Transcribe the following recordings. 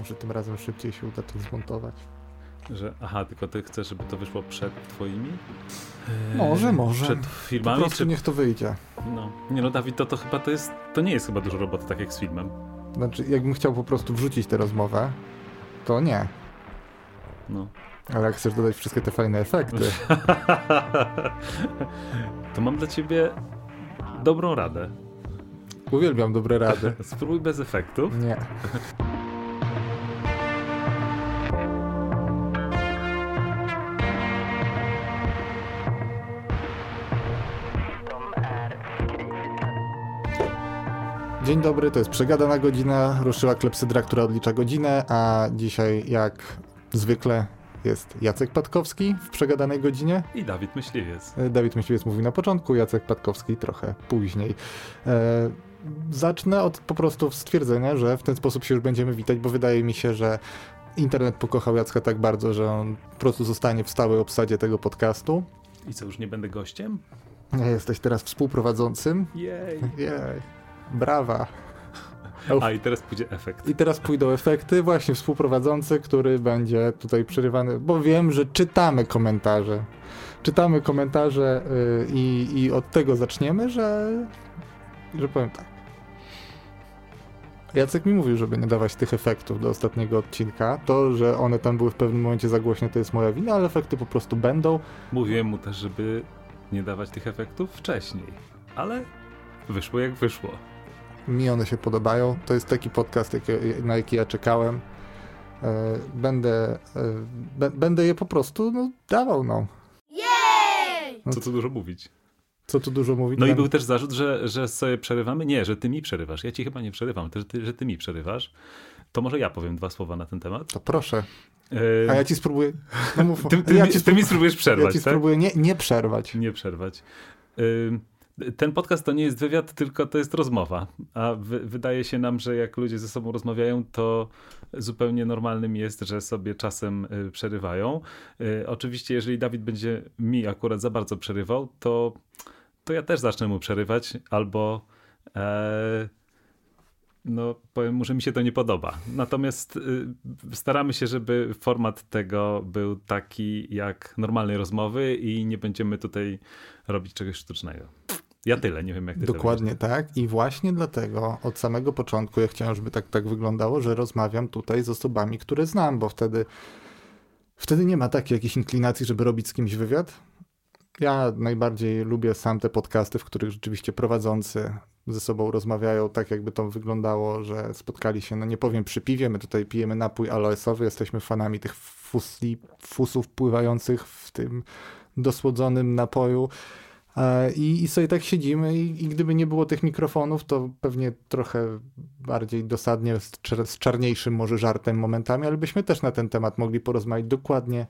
Może tym razem szybciej się uda to zmontować. Że, aha, tylko ty chcesz, żeby to wyszło przed twoimi? Może, Eee, może. Przed Po filmami? prostu Czy... niech to wyjdzie. No. Nie no, Dawid, to, to chyba to jest, to nie jest chyba dużo roboty, tak jak z filmem. Znaczy, jakbym chciał po prostu wrzucić tę rozmowę, to nie. No. Ale jak chcesz dodać wszystkie te fajne efekty, to mam dla ciebie dobrą radę. uwielbiam dobre rady. Spróbuj bez efektów. Nie. Dzień dobry, to jest przegadana godzina. Ruszyła klepsydra, która odlicza godzinę, a dzisiaj jak zwykle jest Jacek Patkowski w przegadanej godzinie. I Dawid Myśliwiec. E, Dawid Myśliwiec mówi na początku, Jacek Patkowski trochę później. E, zacznę od po prostu stwierdzenia, że w ten sposób się już będziemy witać, bo wydaje mi się, że internet pokochał Jacka tak bardzo, że on po prostu zostanie w stałej obsadzie tego podcastu. I co, już nie będę gościem? Jesteś teraz współprowadzącym. Jej. Jej, brawa. A i teraz pójdzie efekt. I teraz pójdą efekty. Właśnie współprowadzący, który będzie tutaj przerywany, bo wiem, że czytamy komentarze. Czytamy komentarze yy, i, i od tego zaczniemy, że, że powiem tak. Jacek mi mówił, żeby nie dawać tych efektów do ostatniego odcinka. To, że one tam były w pewnym momencie za głośne, to jest moja wina, ale efekty po prostu będą. Mówiłem mu też, żeby nie dawać tych efektów wcześniej. Ale wyszło jak wyszło. Mi one się podobają. To jest taki podcast, na jaki ja czekałem. E, Będę, e, będę je po prostu no, dawał, no. No Co tu dużo mówić. Co tu dużo mówić? No i był też zarzut, że, że sobie przerywamy. Nie, że ty mi przerywasz. Ja ci chyba nie przerywam, też ty, że ty mi przerywasz. To może ja powiem dwa słowa na ten temat. To proszę. Yy, A ja ci spróbuję. No mów, ty, ty, ja mi, ci, ty mi spróbujesz przerwać, ja ci tak? spróbuję nie, nie przerwać. Nie przerwać. Ten podcast to nie jest wywiad, tylko to jest rozmowa. A wy, wydaje się nam, że jak ludzie ze sobą rozmawiają, to zupełnie normalnym jest, że sobie czasem y, przerywają. Y, Oczywiście, jeżeli Dawid będzie mi akurat za bardzo przerywał, to, to ja też zacznę mu przerywać, albo e, no, powiem mu, że mi się to nie podoba. Natomiast y, staramy się, żeby format tego był taki jak normalnej rozmowy i nie będziemy tutaj robić czegoś sztucznego. Ja tyle, nie wiem jak ty Dokładnie tak. I właśnie dlatego od samego początku ja chciałem, żeby tak, tak wyglądało, że rozmawiam tutaj z osobami, które znam, bo wtedy, wtedy nie ma takiej jakiejś inklinacji, żeby robić z kimś wywiad. Ja najbardziej lubię sam te podcasty, w których rzeczywiście prowadzący ze sobą rozmawiają tak, jakby to wyglądało, że spotkali się, no nie powiem przy piwie, my tutaj pijemy napój aloesowy, jesteśmy fanami tych fusli, fusów pływających w tym dosłodzonym napoju. E, I, I sobie tak siedzimy i, i gdyby nie było tych mikrofonów, to pewnie trochę bardziej dosadnie, z, z czarniejszym może żartem momentami, ale byśmy też na ten temat mogli porozmawiać dokładnie,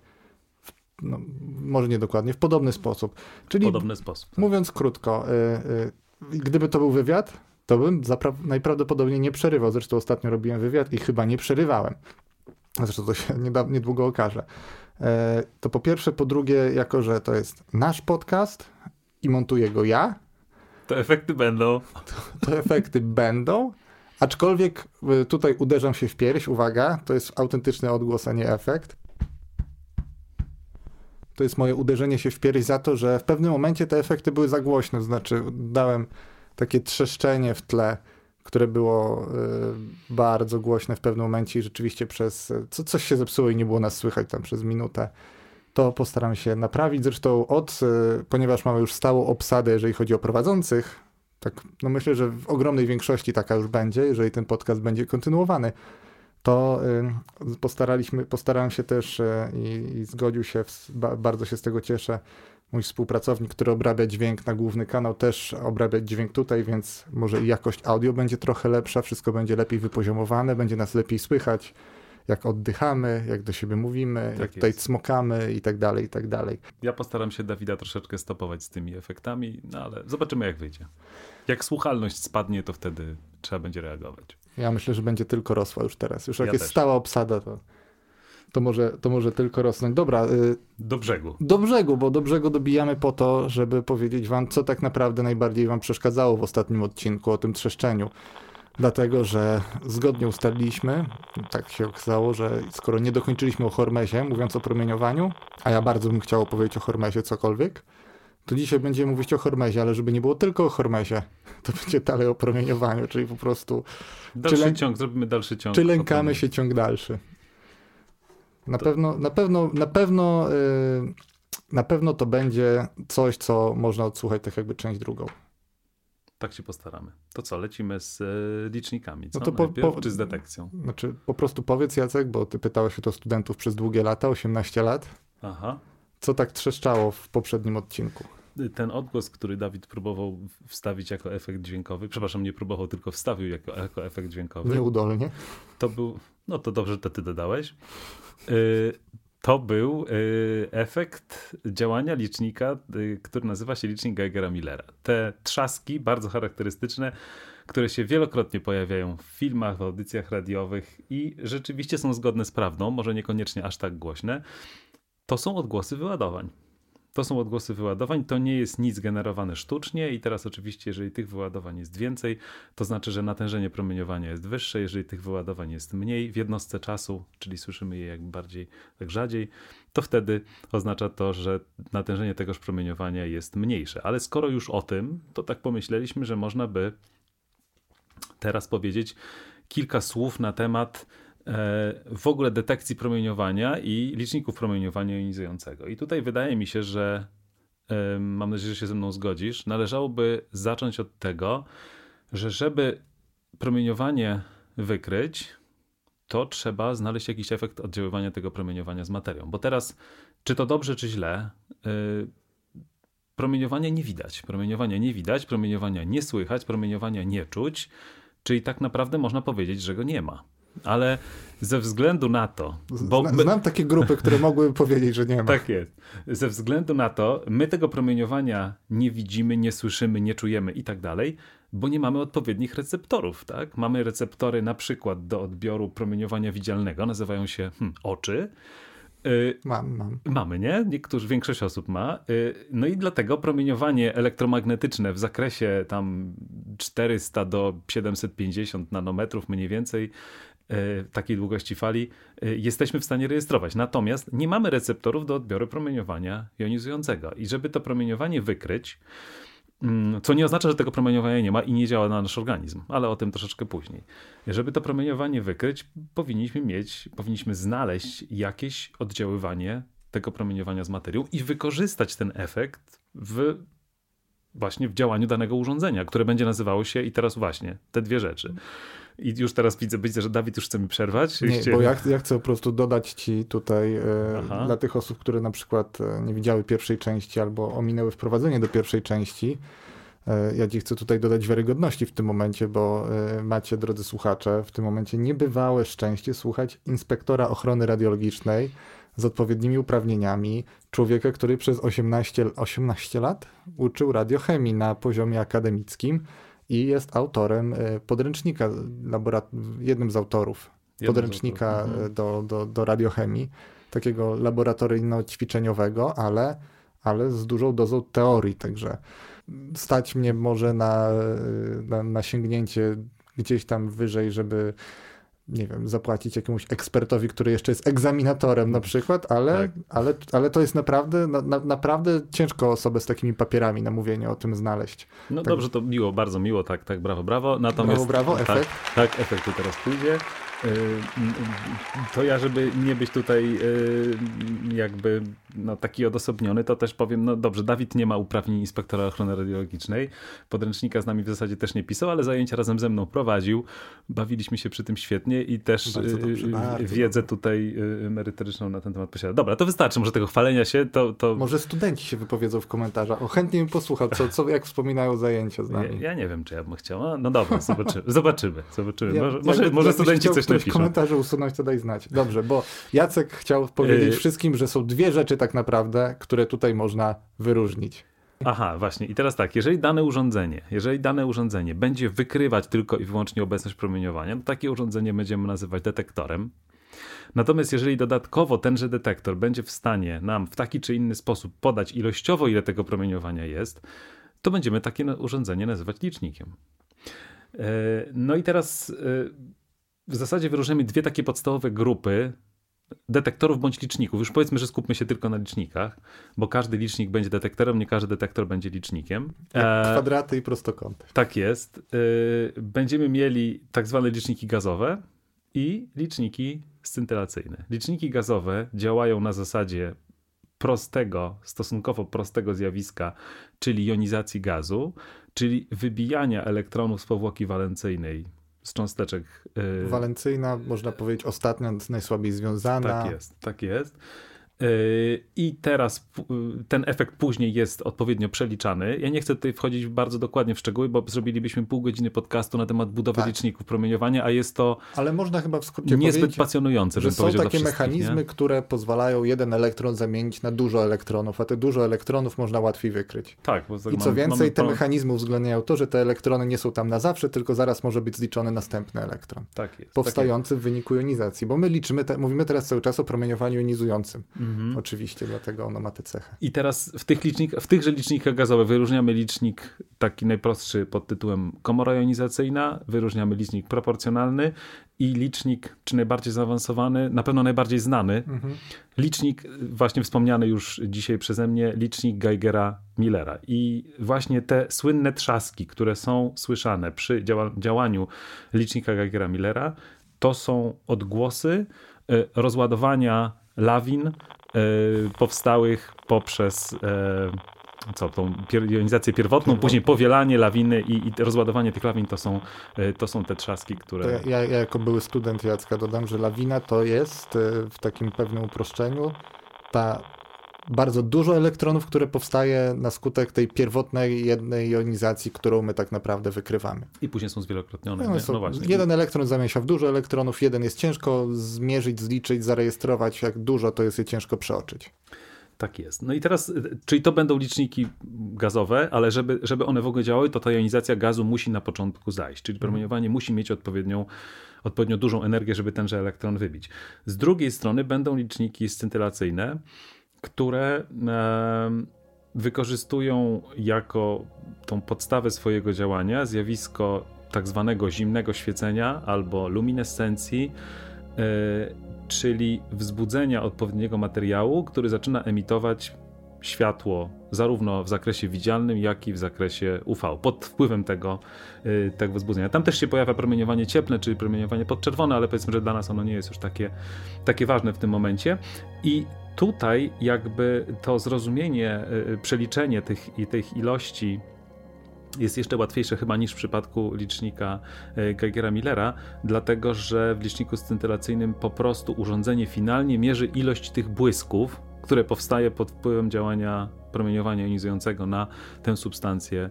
w, no, może nie dokładnie, w podobny sposób. Czyli podobny sposób. mówiąc krótko, y, y, gdyby to był wywiad, to bym najprawdopodobniej nie przerywał. Zresztą ostatnio robiłem wywiad i chyba nie przerywałem. Zresztą to się nieda- niedługo okaże. E, To po pierwsze, po drugie, jako że to jest nasz podcast i montuję go ja, To efekty będą. to efekty będą. Aczkolwiek y, tutaj uderzam się w pierś, uwaga, to jest autentyczny odgłos, a nie efekt. To jest moje uderzenie się w pierś za to, że w pewnym momencie te efekty były za głośne, to znaczy dałem takie trzeszczenie w tle, które było y, bardzo głośne w pewnym momencie i rzeczywiście przez, co, coś się zepsuło i nie było nas słychać tam przez minutę. To postaram się naprawić. Zresztą od, y, ponieważ mamy już stałą obsadę, jeżeli chodzi o prowadzących, tak, no myślę, że w ogromnej większości taka już będzie, jeżeli ten podcast będzie kontynuowany, to y, postaraliśmy, postarałem się też y, i, i zgodził się, bardzo się z tego cieszę, mój współpracownik, który obrabia dźwięk na główny kanał, też obrabiać dźwięk tutaj, więc może jakość audio będzie trochę lepsza, wszystko będzie lepiej wypoziomowane, będzie nas lepiej słychać, jak oddychamy, jak do siebie mówimy, Tak jak tutaj jest. cmokamy i tak dalej, i tak dalej. Ja postaram się Dawida troszeczkę stopować z tymi efektami, no ale zobaczymy jak wyjdzie. Jak słuchalność spadnie, to wtedy trzeba będzie reagować. Ja myślę, że będzie tylko rosła już teraz. Już jak Ja jest też. stała obsada, to, to, może, to może tylko rosnąć. Dobra, y, Do brzegu. do brzegu, bo do brzegu dobijamy po to, żeby powiedzieć wam, co tak naprawdę najbardziej wam przeszkadzało w ostatnim odcinku o tym trzeszczeniu. Dlatego że zgodnie ustaliliśmy, tak się okazało, że skoro nie dokończyliśmy o Hormezie, mówiąc o promieniowaniu, a ja bardzo bym chciał opowiedzieć o Hormezie cokolwiek, to dzisiaj będziemy mówić o Hormezie, ale żeby nie było tylko o Hormezie, to będzie dalej o promieniowaniu, czyli po prostu... Dalszy lę... ciąg, zrobimy dalszy ciąg. Czy lękamy się ciąg dalszy? Na to... pewno, na pewno, na pewno, yy, na pewno to będzie coś, co można odsłuchać tak jakby część drugą. Tak się postaramy. To co, lecimy z e, licznikami, co? No to po, po, czy z detekcją? Znaczy, po prostu powiedz Jacek, bo ty pytałeś o to studentów przez długie lata, 18 lat. Aha. Co tak trzeszczało w poprzednim odcinku? Ten odgłos, który Dawid próbował wstawić jako efekt dźwiękowy, przepraszam, nie próbował, tylko wstawił jako, jako efekt dźwiękowy. Nieudolnie. To był, no to dobrze, że to ty dodałeś. To był y, efekt działania licznika, y, który nazywa się licznik Geigera-Millera. Te trzaski, bardzo charakterystyczne, które się wielokrotnie pojawiają w filmach, w audycjach radiowych i rzeczywiście są zgodne z prawdą, może niekoniecznie aż tak głośne, to są odgłosy wyładowań. To są odgłosy wyładowań, to nie jest nic generowane sztucznie i teraz oczywiście, jeżeli tych wyładowań jest więcej, to znaczy, że natężenie promieniowania jest wyższe, jeżeli tych wyładowań jest mniej w jednostce czasu, czyli słyszymy je jakby bardziej, tak rzadziej, to wtedy oznacza to, że natężenie tegoż promieniowania jest mniejsze. Ale skoro już o tym, to tak pomyśleliśmy, że można by teraz powiedzieć kilka słów na temat w ogóle detekcji promieniowania i liczników promieniowania jonizującego. I tutaj wydaje mi się, że mam nadzieję, że się ze mną zgodzisz, należałoby zacząć od tego, że żeby promieniowanie wykryć, to trzeba znaleźć jakiś efekt oddziaływania tego promieniowania z materią. Bo teraz, czy to dobrze, czy źle, yy, promieniowania nie widać. Promieniowania nie widać, promieniowania nie słychać, promieniowania nie czuć, czyli tak naprawdę można powiedzieć, że go nie ma ale ze względu na to. Bo Zna, znam takie grupy, które mogłyby powiedzieć, że nie ma. Tak jest. Ze względu na to, my tego promieniowania nie widzimy, nie słyszymy, nie czujemy i tak dalej, bo nie mamy odpowiednich receptorów. Tak? Mamy receptory na przykład do odbioru promieniowania widzialnego, nazywają się hmm, oczy. Y, mam, mam. Mamy, nie? Niektórzy, większość osób ma. Y, no i dlatego promieniowanie elektromagnetyczne w zakresie tam 400 do 750 nanometrów mniej więcej takiej długości fali e, jesteśmy w stanie rejestrować. Natomiast nie mamy receptorów do odbioru promieniowania jonizującego. I żeby to promieniowanie wykryć, mm, co nie oznacza, że tego promieniowania nie ma i nie działa na nasz organizm, ale o tym troszeczkę później. Żeby to promieniowanie wykryć, powinniśmy mieć, powinniśmy znaleźć jakieś oddziaływanie tego promieniowania z materią i wykorzystać ten efekt w właśnie w działaniu danego urządzenia, które będzie nazywało się i teraz właśnie te dwie rzeczy. I już teraz widzę, widzę, że Dawid już chce mi przerwać. Nie, bo ja, ja, chcę po prostu dodać ci tutaj e, dla tych osób, które na przykład e, nie widziały pierwszej części albo ominęły wprowadzenie do pierwszej części. E, ja ci chcę tutaj dodać wiarygodności w tym momencie, bo macie, drodzy słuchacze, w tym momencie niebywałe szczęście słuchać inspektora ochrony radiologicznej z odpowiednimi uprawnieniami, człowieka, który przez 18, 18 lat uczył radiochemii na poziomie akademickim i jest autorem e, podręcznika, jednym z autorów jednym podręcznika z autorów. Mhm. do, do, do radiochemii, takiego laboratoryjno-ćwiczeniowego, ale, ale z dużą dozą teorii, także stać mnie może na, na, na sięgnięcie gdzieś tam wyżej, żeby nie wiem, zapłacić jakiemuś ekspertowi, który jeszcze jest egzaminatorem na przykład, ale, tak. ale, ale to jest naprawdę, na, naprawdę ciężko osobę z takimi papierami na mówienie o tym znaleźć. No tak. dobrze, to miło, bardzo miło, tak, tak, brawo, brawo. Natomiast, brawo, brawo, efekt. Tak, tak efekt tu teraz pójdzie. Y, to ja, żeby nie być tutaj y, jakby no, taki odosobniony, to też powiem, no dobrze, Dawid nie ma uprawnień inspektora ochrony radiologicznej, podręcznika z nami w zasadzie też nie pisał, ale zajęcia razem ze mną prowadził, bawiliśmy się przy tym świetnie i też y, dobrze, wiedzę tutaj merytoryczną na ten temat posiada. Dobra, to wystarczy, może tego chwalenia się, to... to... Może studenci się wypowiedzą w komentarzach, o chętnie bym posłuchał, co, co, jak wspominają zajęcia z nami. Ja, ja nie wiem, czy ja bym chciał, no dobra, zobaczymy, zobaczymy, zobaczymy. Ja, może, może, może studenci coś ktoś w komentarzu usunąć, to daj znać. Dobrze, bo Jacek chciał powiedzieć yy... wszystkim, że są dwie rzeczy tak naprawdę, które tutaj można wyróżnić. Aha, właśnie. I teraz tak, jeżeli dane urządzenie, jeżeli dane urządzenie będzie wykrywać tylko i wyłącznie obecność promieniowania, to takie urządzenie będziemy nazywać detektorem. Natomiast jeżeli dodatkowo tenże detektor będzie w stanie nam w taki czy inny sposób podać ilościowo, ile tego promieniowania jest, to będziemy takie urządzenie nazywać licznikiem. No i teraz w zasadzie wyróżniamy dwie takie podstawowe grupy detektorów bądź liczników. Już powiedzmy, że skupmy się tylko na licznikach, bo każdy licznik będzie detektorem, nie każdy detektor będzie licznikiem. Jak kwadraty i prostokąty. Tak jest. Będziemy mieli tak zwane liczniki gazowe i liczniki scintylacyjne. Liczniki gazowe działają na zasadzie prostego, stosunkowo prostego zjawiska, czyli jonizacji gazu, czyli wybijania elektronów z powłoki walencyjnej z cząsteczek. Yy... Walencyjna, można powiedzieć, ostatnia, najsłabiej związana. Tak jest, tak jest. I teraz ten efekt później jest odpowiednio przeliczany. Ja nie chcę tutaj wchodzić bardzo dokładnie w szczegóły, bo zrobilibyśmy pół godziny podcastu na temat budowy tak. liczników promieniowania, a jest to Ale można chyba w skrócie niezbyt pasjonujące, że są takie mechanizmy, nie? które pozwalają jeden elektron zamienić na dużo elektronów, a te dużo elektronów można łatwiej wykryć. Tak. I co więcej, mamy... te mechanizmy uwzględniają to, że te elektrony nie są tam na zawsze, tylko zaraz może być zliczony następny elektron. Tak jest. Powstający tak jest. w wyniku jonizacji, bo my liczymy, te, mówimy teraz cały czas o promieniowaniu jonizującym. Mhm. Oczywiście, dlatego ono ma tę cechę. I teraz w, tych licznik, w tychże licznikach gazowych wyróżniamy licznik taki najprostszy pod tytułem komora jonizacyjna, wyróżniamy licznik proporcjonalny i licznik, czy najbardziej zaawansowany, na pewno najbardziej znany, mhm. licznik właśnie wspomniany już dzisiaj przeze mnie, licznik Geigera-Millera. I właśnie te słynne trzaski, które są słyszane przy działa działaniu licznika Geigera-Millera, to są odgłosy e, rozładowania lawin powstałych poprzez e, co, tą jonizację pierwotną, później powielanie lawiny i, i rozładowanie tych lawin to są, e, to są te trzaski, które... Ja, ja, jako były student Jacka dodam, że lawina to jest w takim pewnym uproszczeniu ta bardzo dużo elektronów, które powstaje na skutek tej pierwotnej jednej jonizacji, którą my tak naprawdę wykrywamy. I później są zwielokrotnione. No, są, no właśnie. Jeden elektron zamienia się w dużo elektronów, jeden jest ciężko zmierzyć, zliczyć, zarejestrować, jak dużo to jest je ciężko przeoczyć. Tak jest. No i teraz, czyli to będą liczniki gazowe, ale żeby, żeby one w ogóle działały, to ta jonizacja gazu musi na początku zajść, czyli promieniowanie musi mieć odpowiednią, odpowiednio dużą energię, żeby tenże elektron wybić. Z drugiej strony będą liczniki scintylacyjne, które wykorzystują jako tą podstawę swojego działania zjawisko tak zwanego zimnego świecenia albo luminescencji, e, czyli wzbudzenia odpowiedniego materiału, który zaczyna emitować światło zarówno w zakresie widzialnym, jak i w zakresie UV, pod wpływem tego, e, tego wzbudzenia. Tam też się pojawia promieniowanie cieplne, czyli promieniowanie podczerwone, ale powiedzmy, że dla nas ono nie jest już takie, takie ważne w tym momencie. I tutaj jakby to zrozumienie, y, przeliczenie tych, tych ilości jest jeszcze łatwiejsze chyba niż w przypadku licznika y, Geigera-Millera, dlatego że w liczniku scintylacyjnym po prostu urządzenie finalnie mierzy ilość tych błysków, które powstaje pod wpływem działania promieniowania jonizującego na tę substancję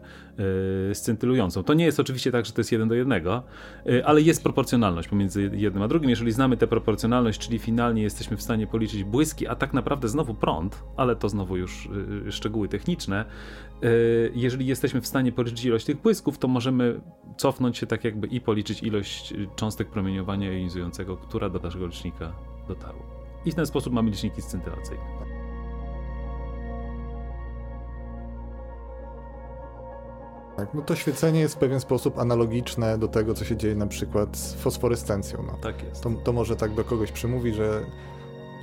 yy, scintylującą. To nie jest oczywiście tak, że to jest jeden do jednego, yy, ale jest proporcjonalność pomiędzy jednym a drugim. Jeżeli znamy tę proporcjonalność, czyli finalnie jesteśmy w stanie policzyć błyski, a tak naprawdę znowu prąd, ale to znowu już yy, szczegóły techniczne, jeżeli jesteśmy w stanie policzyć ilość tych błysków, to możemy cofnąć się tak jakby i policzyć ilość cząstek promieniowania jonizującego, która do naszego licznika dotarła. I w ten sposób mamy liczniki scintylacyjne. Tak, no to świecenie jest w pewien sposób analogiczne do tego, co się dzieje na przykład z fosforescencją. No. Tak jest. To, to może tak do kogoś przemówi, że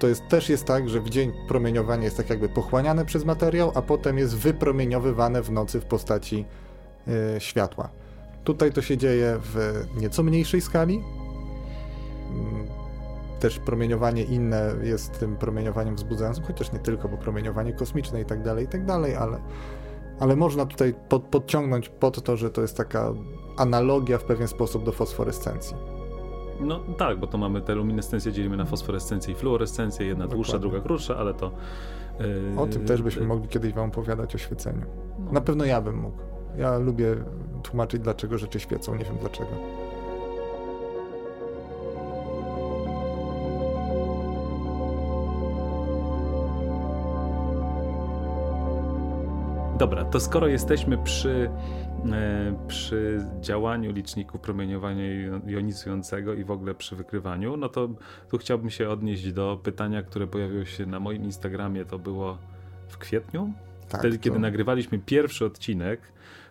to jest, też jest tak, że w dzień promieniowanie jest tak jakby pochłaniane przez materiał, a potem jest wypromieniowywane w nocy w postaci yy, światła. Tutaj to się dzieje w nieco mniejszej skali. Też promieniowanie inne jest tym promieniowaniem wzbudzającym, chociaż nie tylko, bo promieniowanie kosmiczne i tak dalej, i tak dalej, ale ale można tutaj pod, podciągnąć pod to, że to jest taka analogia w pewien sposób do fosforescencji. No tak, bo to mamy te luminescencje, dzielimy na fosforescencję i fluorescencję, jedna Dokładnie. dłuższa, druga krótsza, ale to... Yy, o tym też byśmy yy, mogli kiedyś wam opowiadać o świeceniu. No. Na pewno ja bym mógł. Ja lubię tłumaczyć, dlaczego rzeczy świecą, nie wiem dlaczego. Dobra, to skoro jesteśmy przy, e, przy działaniu liczników promieniowania jonizującego i w ogóle przy wykrywaniu, no to tu chciałbym się odnieść do pytania, które pojawiło się na moim Instagramie. To było w kwietniu, tak, wtedy, to... kiedy nagrywaliśmy pierwszy odcinek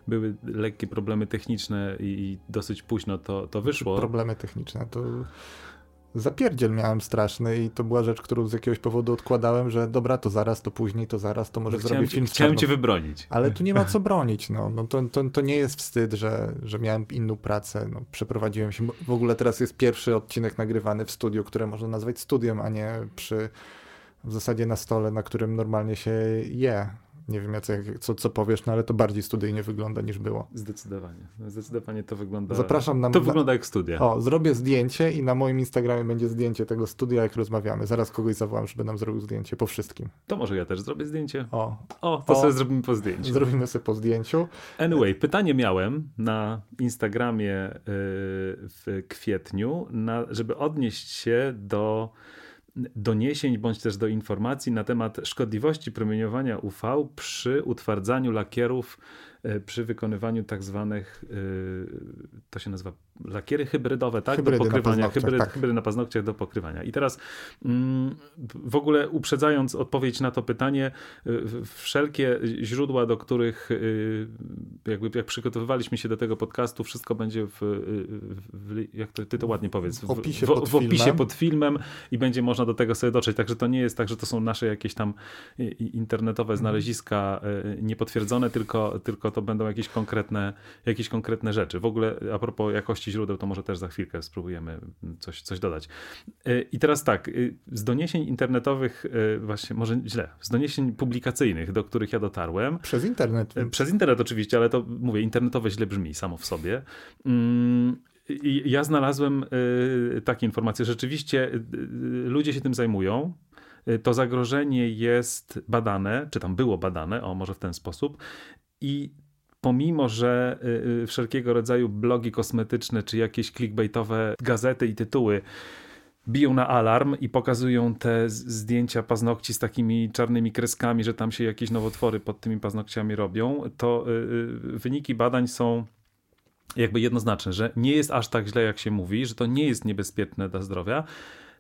były lekkie problemy techniczne i dosyć późno to, to wyszło. Problemy techniczne to zapierdziel miałem straszny i to była rzecz, którą z jakiegoś powodu odkładałem, że dobra, to zaraz, to później, to zaraz, to może zrobię film z Chciałem cię wybronić. Ale tu nie ma co bronić, no. no to, to, to nie jest wstyd, że, że miałem inną pracę, no, przeprowadziłem się, w ogóle teraz jest pierwszy odcinek nagrywany w studiu, które można nazwać studiem, a nie przy w zasadzie na stole, na którym normalnie się je. Nie wiem, Jacek, co, co powiesz, no ale to bardziej studyjnie wygląda niż było. Zdecydowanie. Zdecydowanie to wygląda. Zapraszam na. To wygląda jak studia. O, zrobię zdjęcie i na moim Instagramie będzie zdjęcie tego studia, jak rozmawiamy. Zaraz kogoś zawołam, żeby nam zrobił zdjęcie po wszystkim. To może ja też zrobię zdjęcie. O, o to o, sobie zrobimy po zdjęciu. Zrobimy sobie po zdjęciu. Anyway, pytanie miałem na Instagramie y, w kwietniu, na, żeby odnieść się do doniesień bądź też do informacji na temat szkodliwości promieniowania UV przy utwardzaniu lakierów przy wykonywaniu tak zwanych, e, to się nazywa lakiery hybrydowe, tak? Hybrydy do pokrywania, hybryd, tak. hybrydy na paznokciach do pokrywania. I teraz mm, w ogóle uprzedzając odpowiedź na to pytanie, e, wszelkie źródła, do których jakby jak przygotowywaliśmy się do tego podcastu, wszystko będzie w, w jak to, ty to ładnie powiedz, w, opisie, w, pod w opisie pod filmem i będzie można do tego sobie dotrzeć. Także to nie jest tak, że to są nasze jakieś tam internetowe mhm. znaleziska niepotwierdzone, tylko, tylko to będą jakieś konkretne, jakieś konkretne rzeczy. W ogóle a propos jakości źródeł, to może też za chwilkę spróbujemy coś, coś dodać. E, I teraz tak, y, z doniesień internetowych, e, właśnie może źle, z doniesień publikacyjnych, do których ja dotarłem. Przez internet. E, przez internet oczywiście, ale to mówię, internetowe źle brzmi samo w sobie. Mm, I ja znalazłem takie informacje. Rzeczywiście ludzie się tym zajmują. To zagrożenie jest badane, czy tam było badane, o może w ten sposób. I pomimo, że y, y, wszelkiego rodzaju blogi kosmetyczne czy jakieś clickbaitowe gazety i tytuły biją na alarm i pokazują te zdjęcia paznokci z takimi czarnymi kreskami, że tam się jakieś nowotwory pod tymi paznokciami robią, to y, wyniki badań są jakby jednoznaczne, że nie jest aż tak źle, jak się mówi, że to nie jest niebezpieczne dla zdrowia.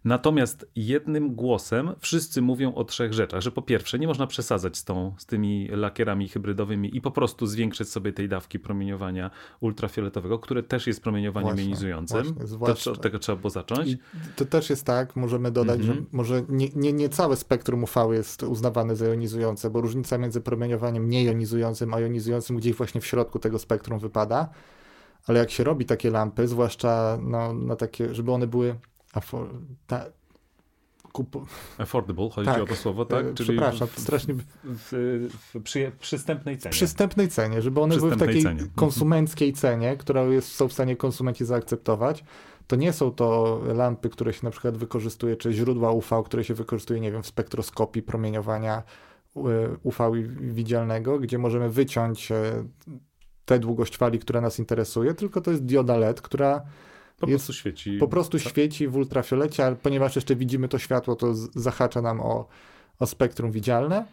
Natomiast jednym głosem wszyscy mówią o trzech rzeczach, że po pierwsze nie można przesadzać z, tą, z tymi lakierami hybrydowymi i po prostu zwiększyć sobie tej dawki promieniowania ultrafioletowego, które też jest promieniowaniem właśnie, jonizującym. Właśnie, zwłaszcza, od tego trzeba było zacząć. I to też jest tak, możemy dodać, że mhm. może nie, nie, nie całe spektrum UV jest uznawane za jonizujące, bo różnica między promieniowaniem niejonizującym a jonizującym gdzieś właśnie w środku tego spektrum wypada. Ale jak się robi takie lampy, zwłaszcza no, na takie, żeby one były Affor ta, kupo... Affordable, chodzi tak, o to słowo, tak? E, Czyli przepraszam, w, strasznie... W, w, w przy, przystępnej cenie. Przystępnej cenie, żeby one były w takiej cenie. Mhm. konsumenckiej cenie, którą jest, są w stanie konsumenci zaakceptować. To nie są to lampy, które się na przykład wykorzystuje, czy źródła UV, które się wykorzystuje, nie wiem, w spektroskopii promieniowania e, UV widzialnego, gdzie możemy wyciąć e, tę długość fali, która nas interesuje, tylko to jest dioda LED, która po prostu świeci. Po prostu tak? świeci w ultrafiolecie, ale ponieważ jeszcze widzimy to światło, to zahacza nam o, o spektrum widzialne.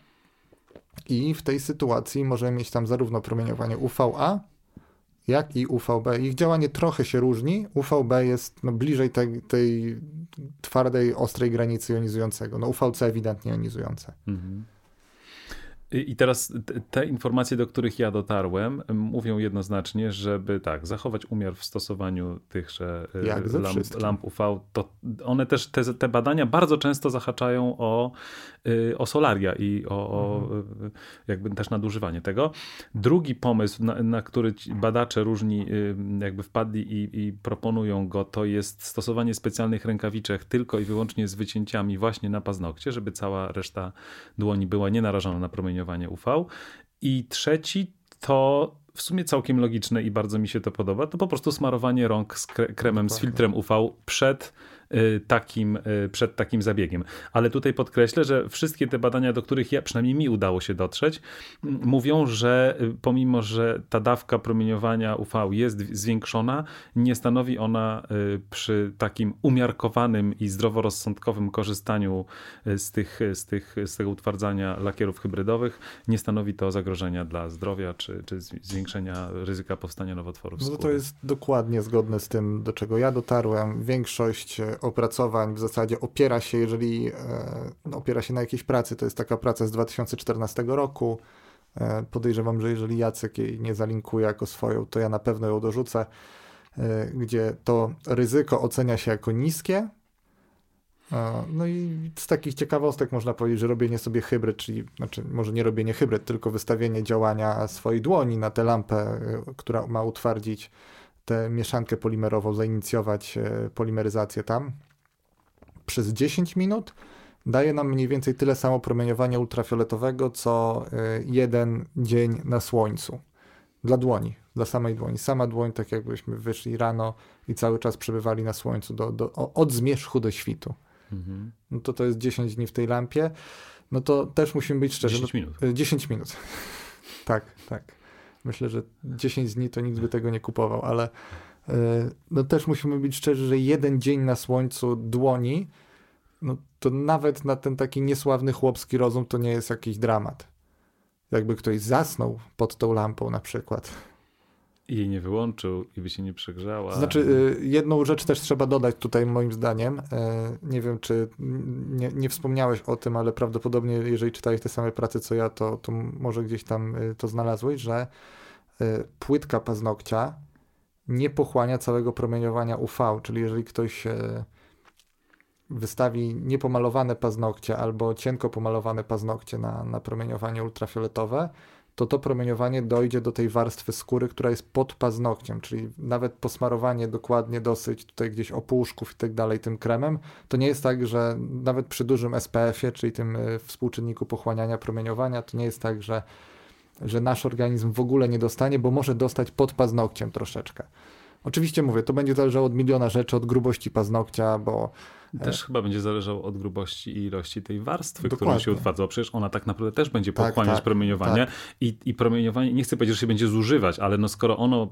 I w tej sytuacji możemy mieć tam zarówno promieniowanie UVA, jak i UVB. Ich działanie trochę się różni. UVB jest no, bliżej tej, tej twardej, ostrej granicy jonizującego. No UVC ewidentnie jonizujące. Mhm. I teraz te informacje, do których ja dotarłem, mówią jednoznacznie, żeby tak, zachować umiar w stosowaniu tychże y, lamp, lamp, UV. To one też, te, te, badania bardzo często zahaczają o, o solaria i o, o mhm. jakby też nadużywanie tego. Drugi pomysł, na, na który badacze różni y, jakby wpadli i, i proponują go, to jest stosowanie specjalnych rękawiczek tylko i wyłącznie z wycięciami właśnie na paznokcie, żeby cała reszta dłoni była nie narażona na promieniowanie UV. I trzeci to w sumie całkiem logiczne i bardzo mi się to podoba, to po prostu smarowanie rąk z kremem z filtrem UV przed Y, takim, y, przed takim zabiegiem. Ale tutaj podkreślę, że wszystkie te badania, do których ja, przynajmniej mi udało się dotrzeć, mówią, że y, pomimo, że ta dawka promieniowania UV jest zwiększona, nie stanowi ona przy takim umiarkowanym i zdroworozsądkowym korzystaniu z, tych, z, tych, z tego utwardzania lakierów hybrydowych, nie stanowi to zagrożenia dla zdrowia czy, czy zwiększenia ryzyka powstania nowotworów. No to jest dokładnie zgodne z tym, do czego ja dotarłem. Większość opracowań w zasadzie opiera się, jeżeli e, no, opiera się na jakiejś pracy, to jest taka praca z 2014 roku, E, podejrzewam, że jeżeli Jacek jej nie zalinkuje jako swoją, to ja na pewno ją dorzucę, e, gdzie to ryzyko ocenia się jako niskie. No i z takich ciekawostek można powiedzieć, że robienie sobie hybryd, czyli znaczy może nie robienie hybryd, tylko wystawienie działania swojej dłoni na tę lampę, która ma utwardzić tę mieszankę polimerową, zainicjować polimeryzację tam przez 10 minut daje nam mniej więcej tyle samo promieniowania ultrafioletowego, co y, jeden dzień na słońcu. Dla dłoni, dla samej dłoni. Sama dłoń, tak jakbyśmy wyszli rano i cały czas przebywali na słońcu do, do, od zmierzchu do świtu. Mhm. No to to jest 10 dni w tej lampie. No to też musimy być szczerzy. 10 minut. 10 minut. tak, tak. Myślę, że 10 dni to nikt by tego nie kupował, ale y, no też musimy być szczerzy, że jeden dzień na słońcu dłoni no to nawet na ten taki niesławny chłopski rozum to nie jest jakiś dramat. Jakby ktoś zasnął pod tą lampą na przykład. Jej nie wyłączył i by się nie przegrzała. Znaczy, y, jedną rzecz też trzeba dodać tutaj moim zdaniem. Y, nie wiem, czy nie, nie wspomniałeś o tym, ale prawdopodobnie jeżeli czytałeś te same prace co ja, to, to może gdzieś tam y, to znalazłeś, że płytka paznokcia nie pochłania całego promieniowania UV, czyli jeżeli ktoś wystawi niepomalowane paznokcie albo cienko pomalowane paznokcie na, na promieniowanie ultrafioletowe, to to promieniowanie dojdzie do tej warstwy skóry, która jest pod paznokciem, czyli nawet posmarowanie dokładnie dosyć tutaj gdzieś opuszków i tak dalej tym kremem, to nie jest tak, że nawet przy dużym SPF-ie, czyli tym e, współczynniku pochłaniania promieniowania, to nie jest tak, że, że nasz organizm w ogóle nie dostanie, bo może dostać pod paznokciem troszeczkę. Oczywiście mówię, to będzie zależało od miliona rzeczy, od grubości paznokcia, bo też chyba będzie zależało od grubości i ilości tej warstwy, Dokładnie. którą się utwarza. Przecież ona tak naprawdę też będzie tak, pochłaniać tak, promieniowanie tak. I, i promieniowanie, nie chcę powiedzieć, że się będzie zużywać, ale no skoro ono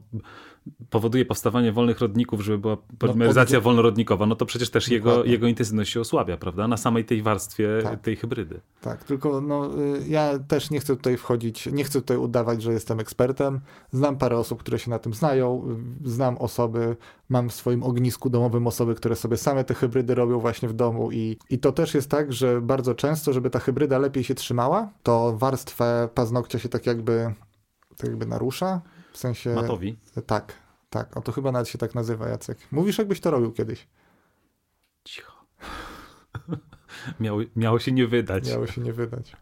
powoduje powstawanie wolnych rodników, żeby była polimeryzacja no, wolnorodnikowa, no to przecież też jego, jego intensywność się osłabia, prawda? Na samej tej warstwie tak. tej hybrydy. Tak, tylko no, y, ja też nie chcę tutaj wchodzić, nie chcę tutaj udawać, że jestem ekspertem. Znam parę osób, które się na tym znają, znam osoby, mam w swoim ognisku domowym osoby, które sobie same te hybrydy robią właśnie w domu i, i to też jest tak, że bardzo często, żeby ta hybryda lepiej się trzymała, to warstwę paznokcia się tak jakby, tak jakby narusza, w sensie... Matowi? Tak, tak. O to chyba nawet się tak nazywa, Jacek. Mówisz, jakbyś to robił kiedyś. Cicho. miało, miało się nie wydać. Miało się nie wydać.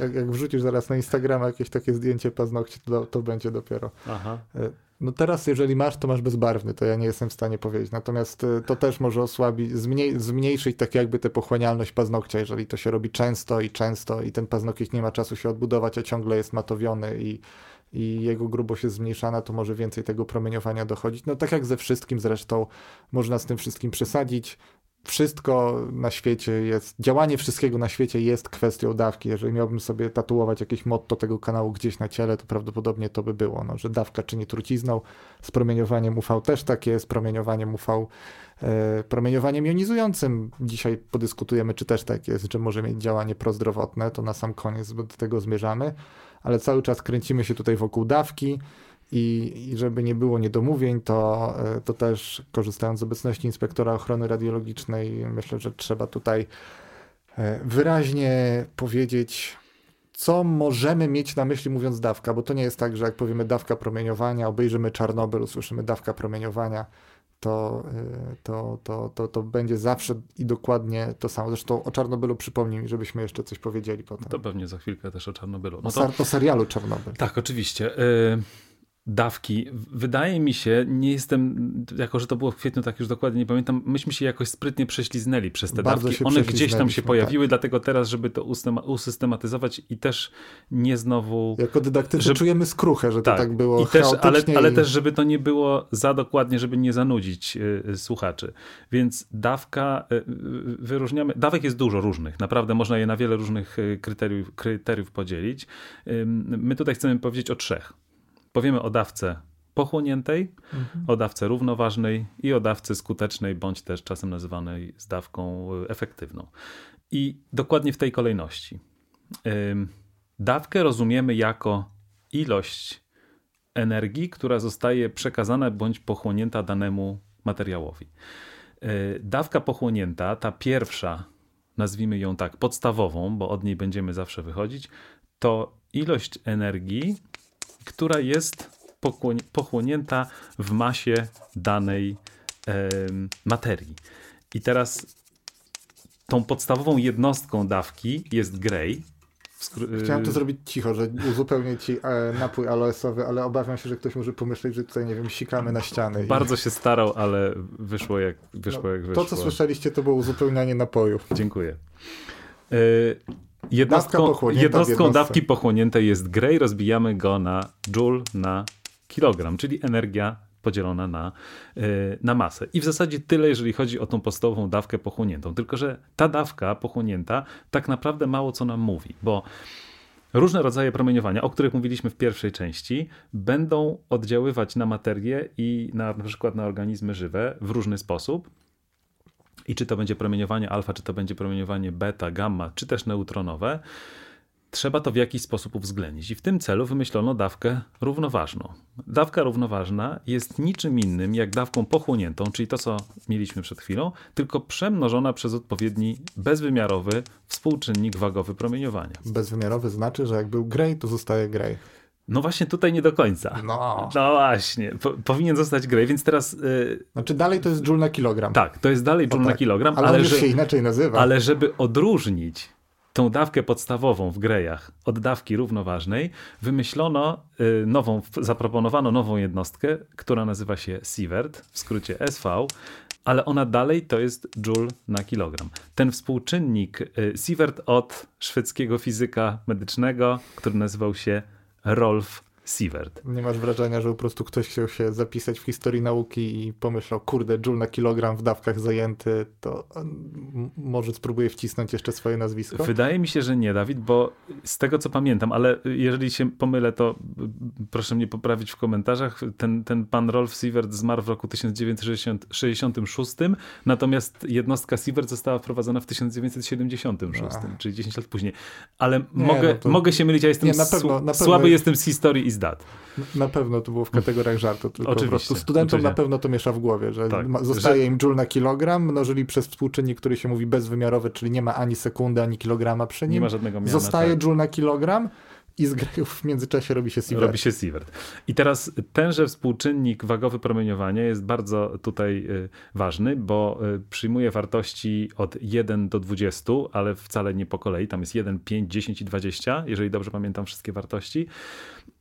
Jak, jak wrzucisz zaraz na Instagrama jakieś takie zdjęcie paznokci, to, to będzie dopiero. Aha. E, no teraz, jeżeli masz, to masz bezbarwny, to ja nie jestem w stanie powiedzieć. Natomiast e, to też może osłabić, zmniej, zmniejszyć tak jakby tę pochłanialność paznokcia, jeżeli to się robi często i często i ten paznokieć nie ma czasu się odbudować, a ciągle jest matowiony i i jego grubość jest zmniejszana, to może więcej tego promieniowania dochodzić. No tak jak ze wszystkim zresztą, można z tym wszystkim przesadzić. Wszystko na świecie jest, działanie wszystkiego na świecie jest kwestią dawki. Jeżeli miałbym sobie tatuować jakieś motto tego kanału gdzieś na ciele, to prawdopodobnie to by było, no, że dawka czyni trucizną. Z promieniowaniem UV też tak jest, promieniowaniem UV e, promieniowaniem jonizującym. Dzisiaj podyskutujemy, czy też tak jest, że może mieć działanie prozdrowotne, to na sam koniec do tego zmierzamy ale cały czas kręcimy się tutaj wokół dawki i, i żeby nie było niedomówień, to, e, to też korzystając z obecności inspektora ochrony radiologicznej, myślę, że trzeba tutaj e, wyraźnie powiedzieć, co możemy mieć na myśli mówiąc dawka, bo to nie jest tak, że jak powiemy dawka promieniowania, obejrzymy Czarnobyl, usłyszymy dawka promieniowania, to, y, to, to, to, to będzie zawsze i dokładnie to samo. Zresztą o Czarnobylu przypomnij mi, żebyśmy jeszcze coś powiedzieli potem. To pewnie za chwilkę też o Czarnobylu. No to... o serialu Czarnobyl. Tak, oczywiście. Dawki. Wydaje mi się, nie jestem, jako że to było w kwietniu, tak już dokładnie nie pamiętam, myśmy się jakoś sprytnie prześliznęli przez te Bardzo dawki. One gdzieś tam się pojawiły, tak. dlatego teraz, żeby to usystematyzować i też nie znowu... Jako dydaktycy żeby... czujemy skruchę, że tak. to tak było I też, ale, ale i... też, żeby to nie było za dokładnie, żeby nie zanudzić y, słuchaczy. Więc dawka, y, wyróżniamy, dawek jest dużo różnych, naprawdę można je na wiele różnych kryteriów, kryteriów podzielić. My tutaj chcemy powiedzieć o trzech powiemy o dawce pochłoniętej, mhm. o dawce równoważnej i o dawce skutecznej, bądź też czasem nazywanej z dawką e, efektywną. I dokładnie w tej kolejności. Dawkę rozumiemy jako ilość energii, która zostaje przekazana bądź pochłonięta danemu materiałowi. E, dawka pochłonięta, ta pierwsza, nazwijmy ją tak, podstawową, bo od niej będziemy zawsze wychodzić, to ilość energii, która jest pochłonięta w masie danej materii. I teraz tą podstawową jednostką dawki jest Gray. Chciałem to y, zrobić cicho, że uzupełnię ci e, napój aloesowy, ale obawiam się, że ktoś może pomyśleć, że tutaj, nie wiem, sikamy na ściany. Bardzo i... się starał, ale wyszło jak wyszło. No, jak wyszło. To, co słyszeliście, to było uzupełnianie napoju. Dziękuję. Jednostką, jednostką dawki pochłoniętej jest Gray. Rozbijamy go na joule na kilogram, czyli energia podzielona na, e, na masę. I w zasadzie tyle, jeżeli chodzi o tą podstawową dawkę pochłoniętą. Tylko, że ta dawka pochłonięta tak naprawdę mało co nam mówi, bo Różne rodzaje promieniowania, o których mówiliśmy w pierwszej części, będą oddziaływać na materię i na, na przykład na organizmy żywe w różny sposób. I czy to będzie promieniowanie alfa, czy to będzie promieniowanie beta, gamma, czy też neutronowe trzeba to w jakiś sposób uwzględnić. I w tym celu wymyślono dawkę równoważną. Dawka równoważna jest niczym innym jak dawką pochłoniętą, czyli to, co mieliśmy przed chwilą, tylko przemnożona przez odpowiedni bezwymiarowy współczynnik wagowy promieniowania. Bezwymiarowy znaczy, że jak był gray, to zostaje gray. No właśnie tutaj nie do końca. No, no właśnie, po, powinien zostać gray, więc teraz... Yy... Znaczy dalej to jest joule na kilogram. Tak, to jest dalej joule tak. na kilogram, ale, ale że, się inaczej nazywa. Ale żeby odróżnić tą dawkę podstawową w grejach od dawki równoważnej wymyślono y, nową, zaproponowano nową jednostkę, która nazywa się sievert, w skrócie SV, ale ona dalej to jest joule na kilogram. Ten współczynnik y, sievert od szwedzkiego fizyka medycznego, który nazywał się Rolf Sievert. Nie masz wrażenia, że po prostu ktoś chciał się zapisać w historii nauki i pomyślał, kurde, joule na kilogram w dawkach zajęty, to może spróbuję wcisnąć jeszcze swoje nazwisko? Wydaje mi się, że nie, Dawid, bo z tego co pamiętam, ale jeżeli się pomylę, to proszę mnie poprawić w komentarzach. Ten, ten pan Rolf Sievert zmarł w roku 1966, natomiast jednostka Sievert została wprowadzona w 1976, A. czyli 10 lat później. Ale nie, mogę, no to... mogę się mylić, ja jestem nie, na pewno, na pewno słaby jestem z historii i z dat. Na pewno to było w kategoriach żartu, tylko oczywiście, po prostu studentom oczywiście. na pewno to miesza w głowie, że tak, zostaje że... im joule na kilogram, mnożyli przez współczynnik, który się mówi bezwymiarowy, czyli nie ma ani sekundy, ani kilograma przy nim. Nie ma żadnego miana, Zostaje tak. joule na kilogram i z grejów w międzyczasie robi się sievert. Robi się sievert. I teraz tenże współczynnik wagowy promieniowania jest bardzo tutaj y, ważny, bo y, przyjmuje wartości od 1 do 20, ale wcale nie po kolei. Tam jest 1, 5, 10 i 20, jeżeli dobrze pamiętam wszystkie wartości.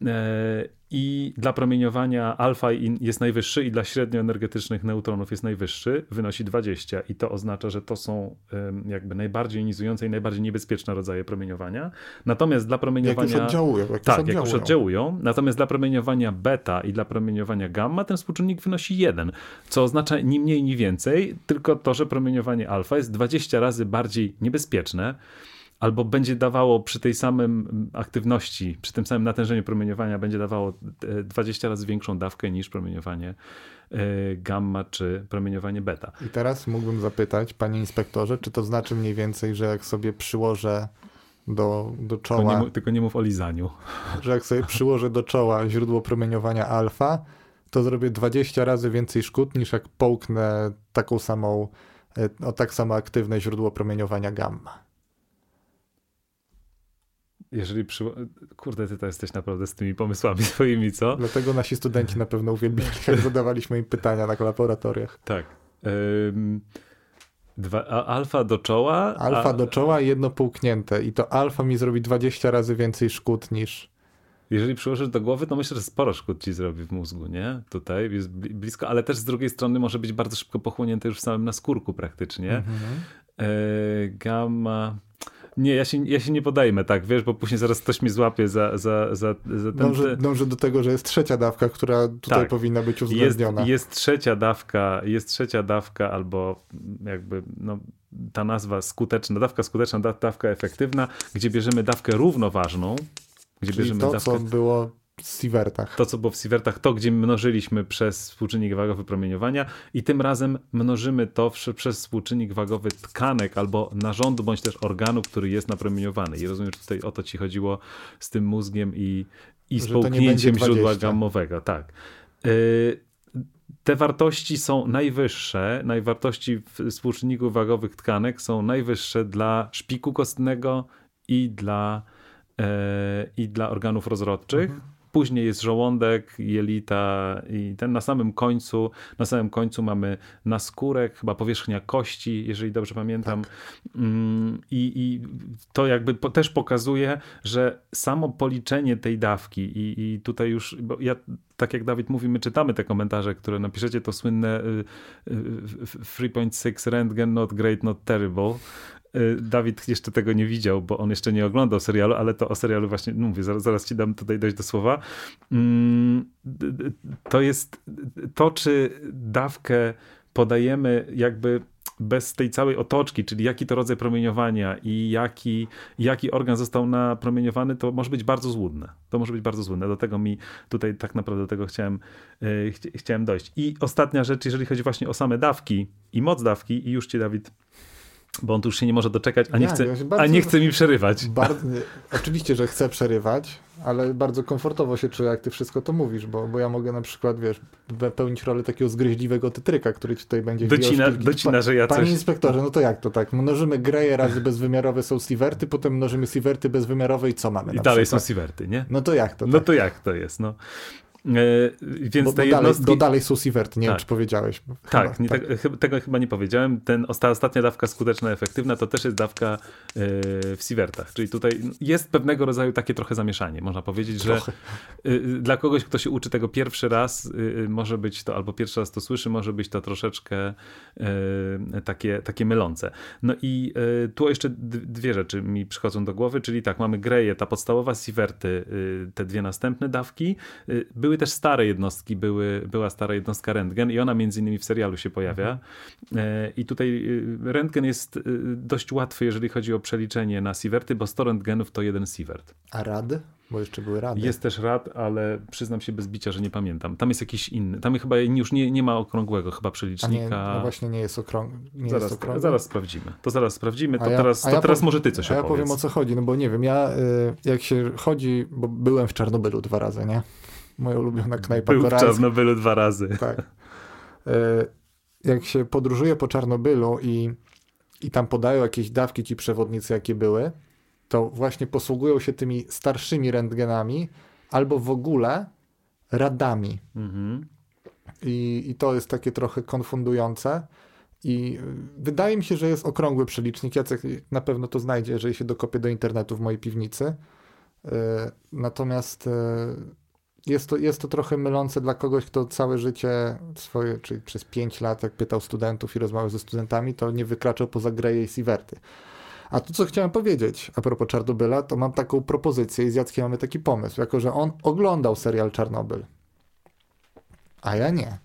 E, i dla promieniowania alfa jest najwyższy i dla średnioenergetycznych neutronów jest najwyższy, wynosi 20 i to oznacza, że to są jakby najbardziej jonizujące i najbardziej niebezpieczne rodzaje promieniowania. Natomiast dla promieniowania... Jak już oddziałują. Jak tak, jak już oddziałują. Natomiast dla promieniowania beta i dla promieniowania gamma ten współczynnik wynosi 1, co oznacza ni mniej, ni więcej, tylko to, że promieniowanie alfa jest 20 razy bardziej niebezpieczne albo będzie dawało przy tej samym aktywności, przy tym samym natężeniu promieniowania, będzie dawało 20 e, razy większą dawkę niż promieniowanie e, gamma czy promieniowanie beta. I teraz mógłbym zapytać, panie inspektorze, czy to znaczy mniej więcej, że jak sobie przyłożę do, do czoła. Tylko nie, tylko nie mów o lizaniu. Że jak sobie przyłożę do czoła źródło promieniowania alfa, to zrobię 20 razy więcej szkód niż jak połknę taką samą, e, o tak samo aktywne źródło promieniowania gamma jeżeli przy... Kurde, ty to jesteś naprawdę z tymi pomysłami swoimi, co? Dlatego nasi studenci na pewno uwielbiali, jak zadawaliśmy im pytania na laboratoriach. Tak. Dwa, alfa do czoła. Alfa a... do czoła i jedno połknięte. I to alfa mi zrobi 20 razy więcej szkód niż. Jeżeli przyłożysz do głowy, to myślę, że sporo szkód ci zrobi w mózgu, nie? Tutaj jest blisko, ale też z drugiej strony może być bardzo szybko pochłonięte już w samym naskórku praktycznie. Mhm. E, gamma. Nie, ja się, ja się nie podajmę, tak, wiesz, bo później zaraz ktoś mi złapie za, za, za, za ten... Dążę, dążę do tego, że jest trzecia dawka, która tutaj tak. powinna być uwzględniona. Jest, jest trzecia dawka, jest trzecia dawka albo jakby, no, ta nazwa skuteczna, dawka skuteczna, dawka efektywna, gdzie bierzemy dawkę równoważną, gdzie Czyli bierzemy to, dawkę... co było w Sievertach. To, co było w Sievertach, to, gdzie mnożyliśmy przez współczynnik wagowy promieniowania i tym razem mnożymy to przez współczynnik wagowy tkanek albo narządu, bądź też organu, który jest napromieniowany. I rozumiem, że tutaj o to ci chodziło z tym mózgiem i, i z połknięciem źródła gammowego. Tak. Y, te wartości są najwyższe, najwartości współczynników wagowych tkanek są najwyższe dla szpiku kostnego i dla i dla organów rozrodczych. Mhm. Później jest żołądek, jelita i ten na samym końcu, na samym końcu mamy naskórek, chyba powierzchnia kości, jeżeli dobrze pamiętam. Tak. Mm, I, I, to jakby po, też pokazuje, że samo policzenie tej dawki i, i tutaj już, bo ja tak jak Dawid mówi, my czytamy te komentarze, które napiszecie, to słynne 3.6 y, y, rentgen, not great, not terrible. Y, Dawid jeszcze tego nie widział, bo on jeszcze nie oglądał serialu, ale to o serialu właśnie no mówię, zaraz, zaraz ci dam tutaj dojść do słowa. Mm, to jest to, czy dawkę podajemy jakby bez tej całej otoczki, czyli jaki to rodzaj promieniowania i jaki, jaki organ został napromieniowany, to może być bardzo złudne. To może być bardzo złudne. Do tego mi tutaj tak naprawdę do tego chciałem, yy, ch chciałem dojść. I ostatnia rzecz, jeżeli chodzi właśnie o same dawki i moc dawki, i już ci Dawid bo on tu już się nie może doczekać, a nie, chce, bardzo, a nie chce mi przerywać. Bardzo, oczywiście, że chcę przerywać, ale bardzo komfortowo się czuję, jak ty wszystko to mówisz, bo, bo ja mogę na przykład, wiesz, pełnić rolę takiego zgryźliwego tytryka, który tutaj będzie... Docina, docina że ja Panie coś... inspektorze, no to jak to tak? Mnożymy greje razy bezwymiarowe są sieverty, potem mnożymy sieverty bezwymiarowe i co mamy I dalej przykład? są sieverty, nie? No to jak to? No tak? to jak to jest, no. E, więc bo, te bo jednostki... Dalej, dalej są Sievert, nie tak. wiem, czy powiedziałeś. Chyba, tak, nie, tak. Te, tego chyba nie powiedziałem. Ten, ostatnia dawka skuteczna, efektywna, to też jest dawka e, w Sievertach. Czyli tutaj jest pewnego rodzaju takie trochę zamieszanie. Można powiedzieć, trochę. że e, dla kogoś, kto się uczy tego pierwszy raz, może być to, albo pierwszy raz to słyszy, może być to troszeczkę takie, takie mylące. No i tu jeszcze dwie rzeczy mi przychodzą do głowy, czyli tak, mamy Greje, ta podstawowa Sieverty, te dwie następne dawki, były były też stare jednostki, były, była stara jednostka rentgen i ona między innymi w serialu się pojawia. Mhm. E, I tutaj e, rentgen jest e, dość łatwy, jeżeli chodzi o przeliczenie na sieverty, bo 100 rentgenów to jeden sievert. A rad? Bo jeszcze były rady. Jest też rad, ale przyznam się bez bicia, że nie pamiętam. Tam jest jakiś inny. Tam chyba już nie, nie ma okrągłego chyba przelicznika. Nie, no właśnie nie jest, okrąg... nie zaraz, jest okrągły. Zaraz sprawdzimy. To zaraz sprawdzimy. To ja, teraz, to ja teraz może ty coś a opowiedz. ja powiem o co chodzi, no bo nie wiem, ja y, jak się chodzi, bo byłem w Czarnobylu dwa razy, nie? Moja ulubiona knajpa Był w Czarnobylu dwa razy. Tak. E, jak się podróżuje po Czarnobylu i, i tam podają jakieś dawki ci przewodnicy, jakie były, to właśnie posługują się tymi starszymi rentgenami albo w ogóle radami. Mhm. I, I to jest takie trochę konfundujące. I wydaje mi się, że jest okrągły przelicznik. Jacek na pewno to znajdzie, jeżeli się dokopię do internetu w mojej piwnicy. E, natomiast e, jest to, jest to trochę mylące dla kogoś, kto całe życie swoje, czyli przez 5 lat, jak pytał studentów i rozmawiał ze studentami, to nie wykraczał poza Greje i Sieverty. A to, co chciałem powiedzieć a propos Czarnobyla, to mam taką propozycję i z Jackiem mamy taki pomysł, jako że on oglądał serial Czarnobyl, a ja nie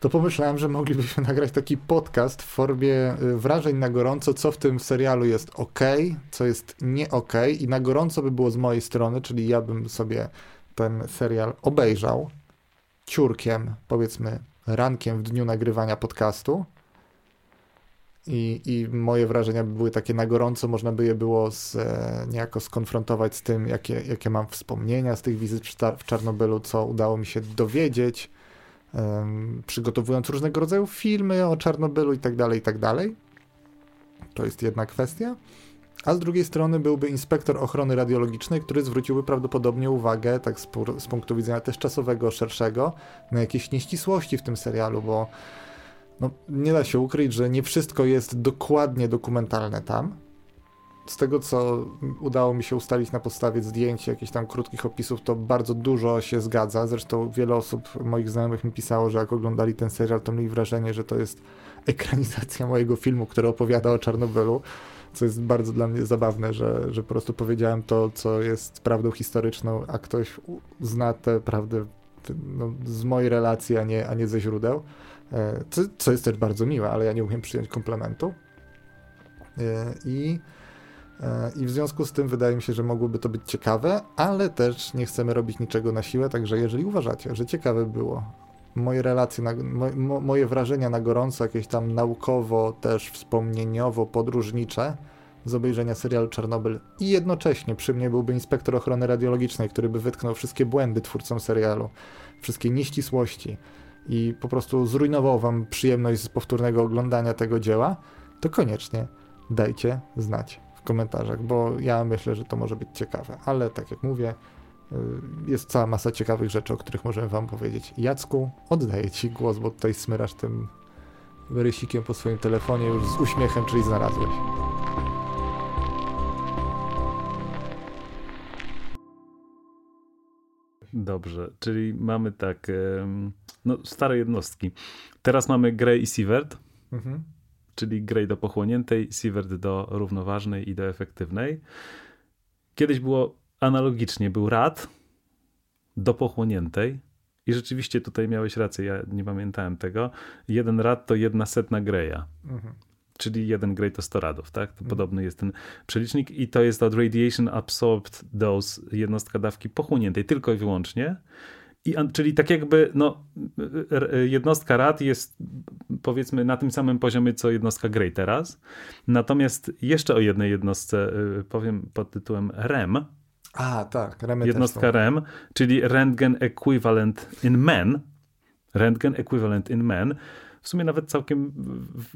to pomyślałem, że moglibyśmy nagrać taki podcast w formie y, wrażeń na gorąco, co w tym serialu jest ok, co jest nie ok i na gorąco by było z mojej strony, czyli ja bym sobie ten serial obejrzał ciurkiem, powiedzmy rankiem w dniu nagrywania podcastu. I, i moje wrażenia by były takie na gorąco, można by je było z, e, niejako skonfrontować z tym, jakie, jakie mam wspomnienia z tych wizyt w, w Czarnobylu, co udało mi się dowiedzieć, przygotowując różnego rodzaju filmy o Czarnobylu i tak dalej, i tak dalej. To jest jedna kwestia. A z drugiej strony byłby inspektor ochrony radiologicznej, który zwróciłby prawdopodobnie uwagę, tak z, z punktu widzenia też czasowego, szerszego, na jakieś nieścisłości w tym serialu, bo no, nie da się ukryć, że nie wszystko jest dokładnie dokumentalne tam z tego, co udało mi się ustalić na podstawie zdjęć, jakichś tam krótkich opisów, to bardzo dużo się zgadza. Zresztą wiele osób, moich znajomych mi pisało, że jak oglądali ten serial, to mieli wrażenie, że to jest ekranizacja mojego filmu, który opowiada o Czarnobylu, co jest bardzo dla mnie zabawne, że, że po prostu powiedziałem to, co jest prawdą historyczną, a ktoś zna tę prawdę no, z mojej relacji, a nie, a nie ze źródeł. E, co, co jest też bardzo miłe, ale ja nie umiem przyjąć komplementu. E, I i w związku z tym wydaje mi się, że mogłoby to być ciekawe, ale też nie chcemy robić niczego na siłę, także jeżeli uważacie, że ciekawe było moje relacje, na, mo, moje wrażenia na gorąco, jakieś tam naukowo, też wspomnieniowo, podróżnicze z obejrzenia serialu Czarnobyl i jednocześnie przy mnie byłby inspektor ochrony radiologicznej, który by wytknął wszystkie błędy twórcom serialu, wszystkie nieścisłości i po prostu zrujnował wam przyjemność z powtórnego oglądania tego dzieła, to koniecznie dajcie znać komentarzach, bo ja myślę, że to może być ciekawe. Ale tak jak mówię, y, jest cała masa ciekawych rzeczy, o których możemy wam powiedzieć. Jacku, oddaję ci głos, bo tutaj smyrasz tym rysikiem po swoim telefonie już z uśmiechem, czyli znalazłeś. Dobrze, czyli mamy tak, no stare jednostki. Teraz mamy Grey i Sievert, mhm. Czyli Grey do pochłoniętej, Sievert do równoważnej i do efektywnej. Kiedyś było analogicznie, był rad do pochłoniętej i rzeczywiście tutaj miałeś rację, ja nie pamiętałem tego. Jeden rad to jedna setna Greya. Mhm czyli jeden grey to 100 radów, tak? To mm. podobny jest ten przelicznik i to jest od radiation absorbed dose, jednostka dawki pochłoniętej tylko i wyłącznie. I, czyli tak jakby no, jednostka rad jest powiedzmy na tym samym poziomie co jednostka grey teraz. Natomiast jeszcze o jednej jednostce y, powiem pod tytułem REM. A, tak, REM Jednostka REM, czyli Rentgen Equivalent in Men. Rentgen Equivalent in Men w sumie nawet całkiem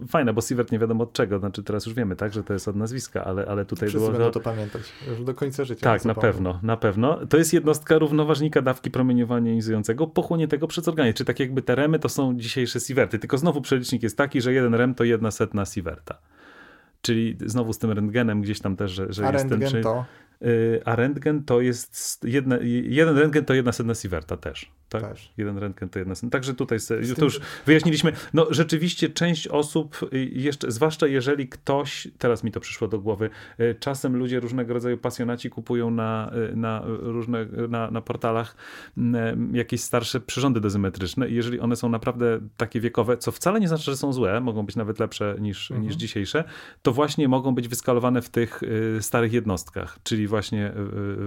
fajne, bo Sievert nie wiadomo od czego, znaczy teraz już wiemy, tak, że to jest od nazwiska, ale, ale tutaj Wszyscy było... będą to pamiętać, już do końca życia. Tak, na pewno, na pewno. To jest jednostka równoważnika dawki promieniowania jonizującego pochłoniętego przez organizm, czy tak jakby te remy to są dzisiejsze Sieverty, tylko znowu przelicznik jest taki, że jeden rem to jedna setna Sieverta. Czyli znowu z tym rentgenem gdzieś tam też, że, że A jest ten... to? Y, a rentgen to jest jedna, jeden rentgen to jedna setna Sieverta też. Tak? Też. Jeden rentgen to jedna setna. Także tutaj to już wyjaśniliśmy. No rzeczywiście część osób, y, jeszcze, zwłaszcza jeżeli ktoś, teraz mi to przyszło do głowy, y, czasem ludzie różnego rodzaju pasjonaci kupują na, na różne, na, na portalach jakieś starsze przyrządy dozymetryczne i jeżeli one są naprawdę takie wiekowe, co wcale nie znaczy, że są złe, mogą być nawet lepsze niż, mhm. niż dzisiejsze, to właśnie mogą być wyskalowane w tych starych jednostkach, czyli właśnie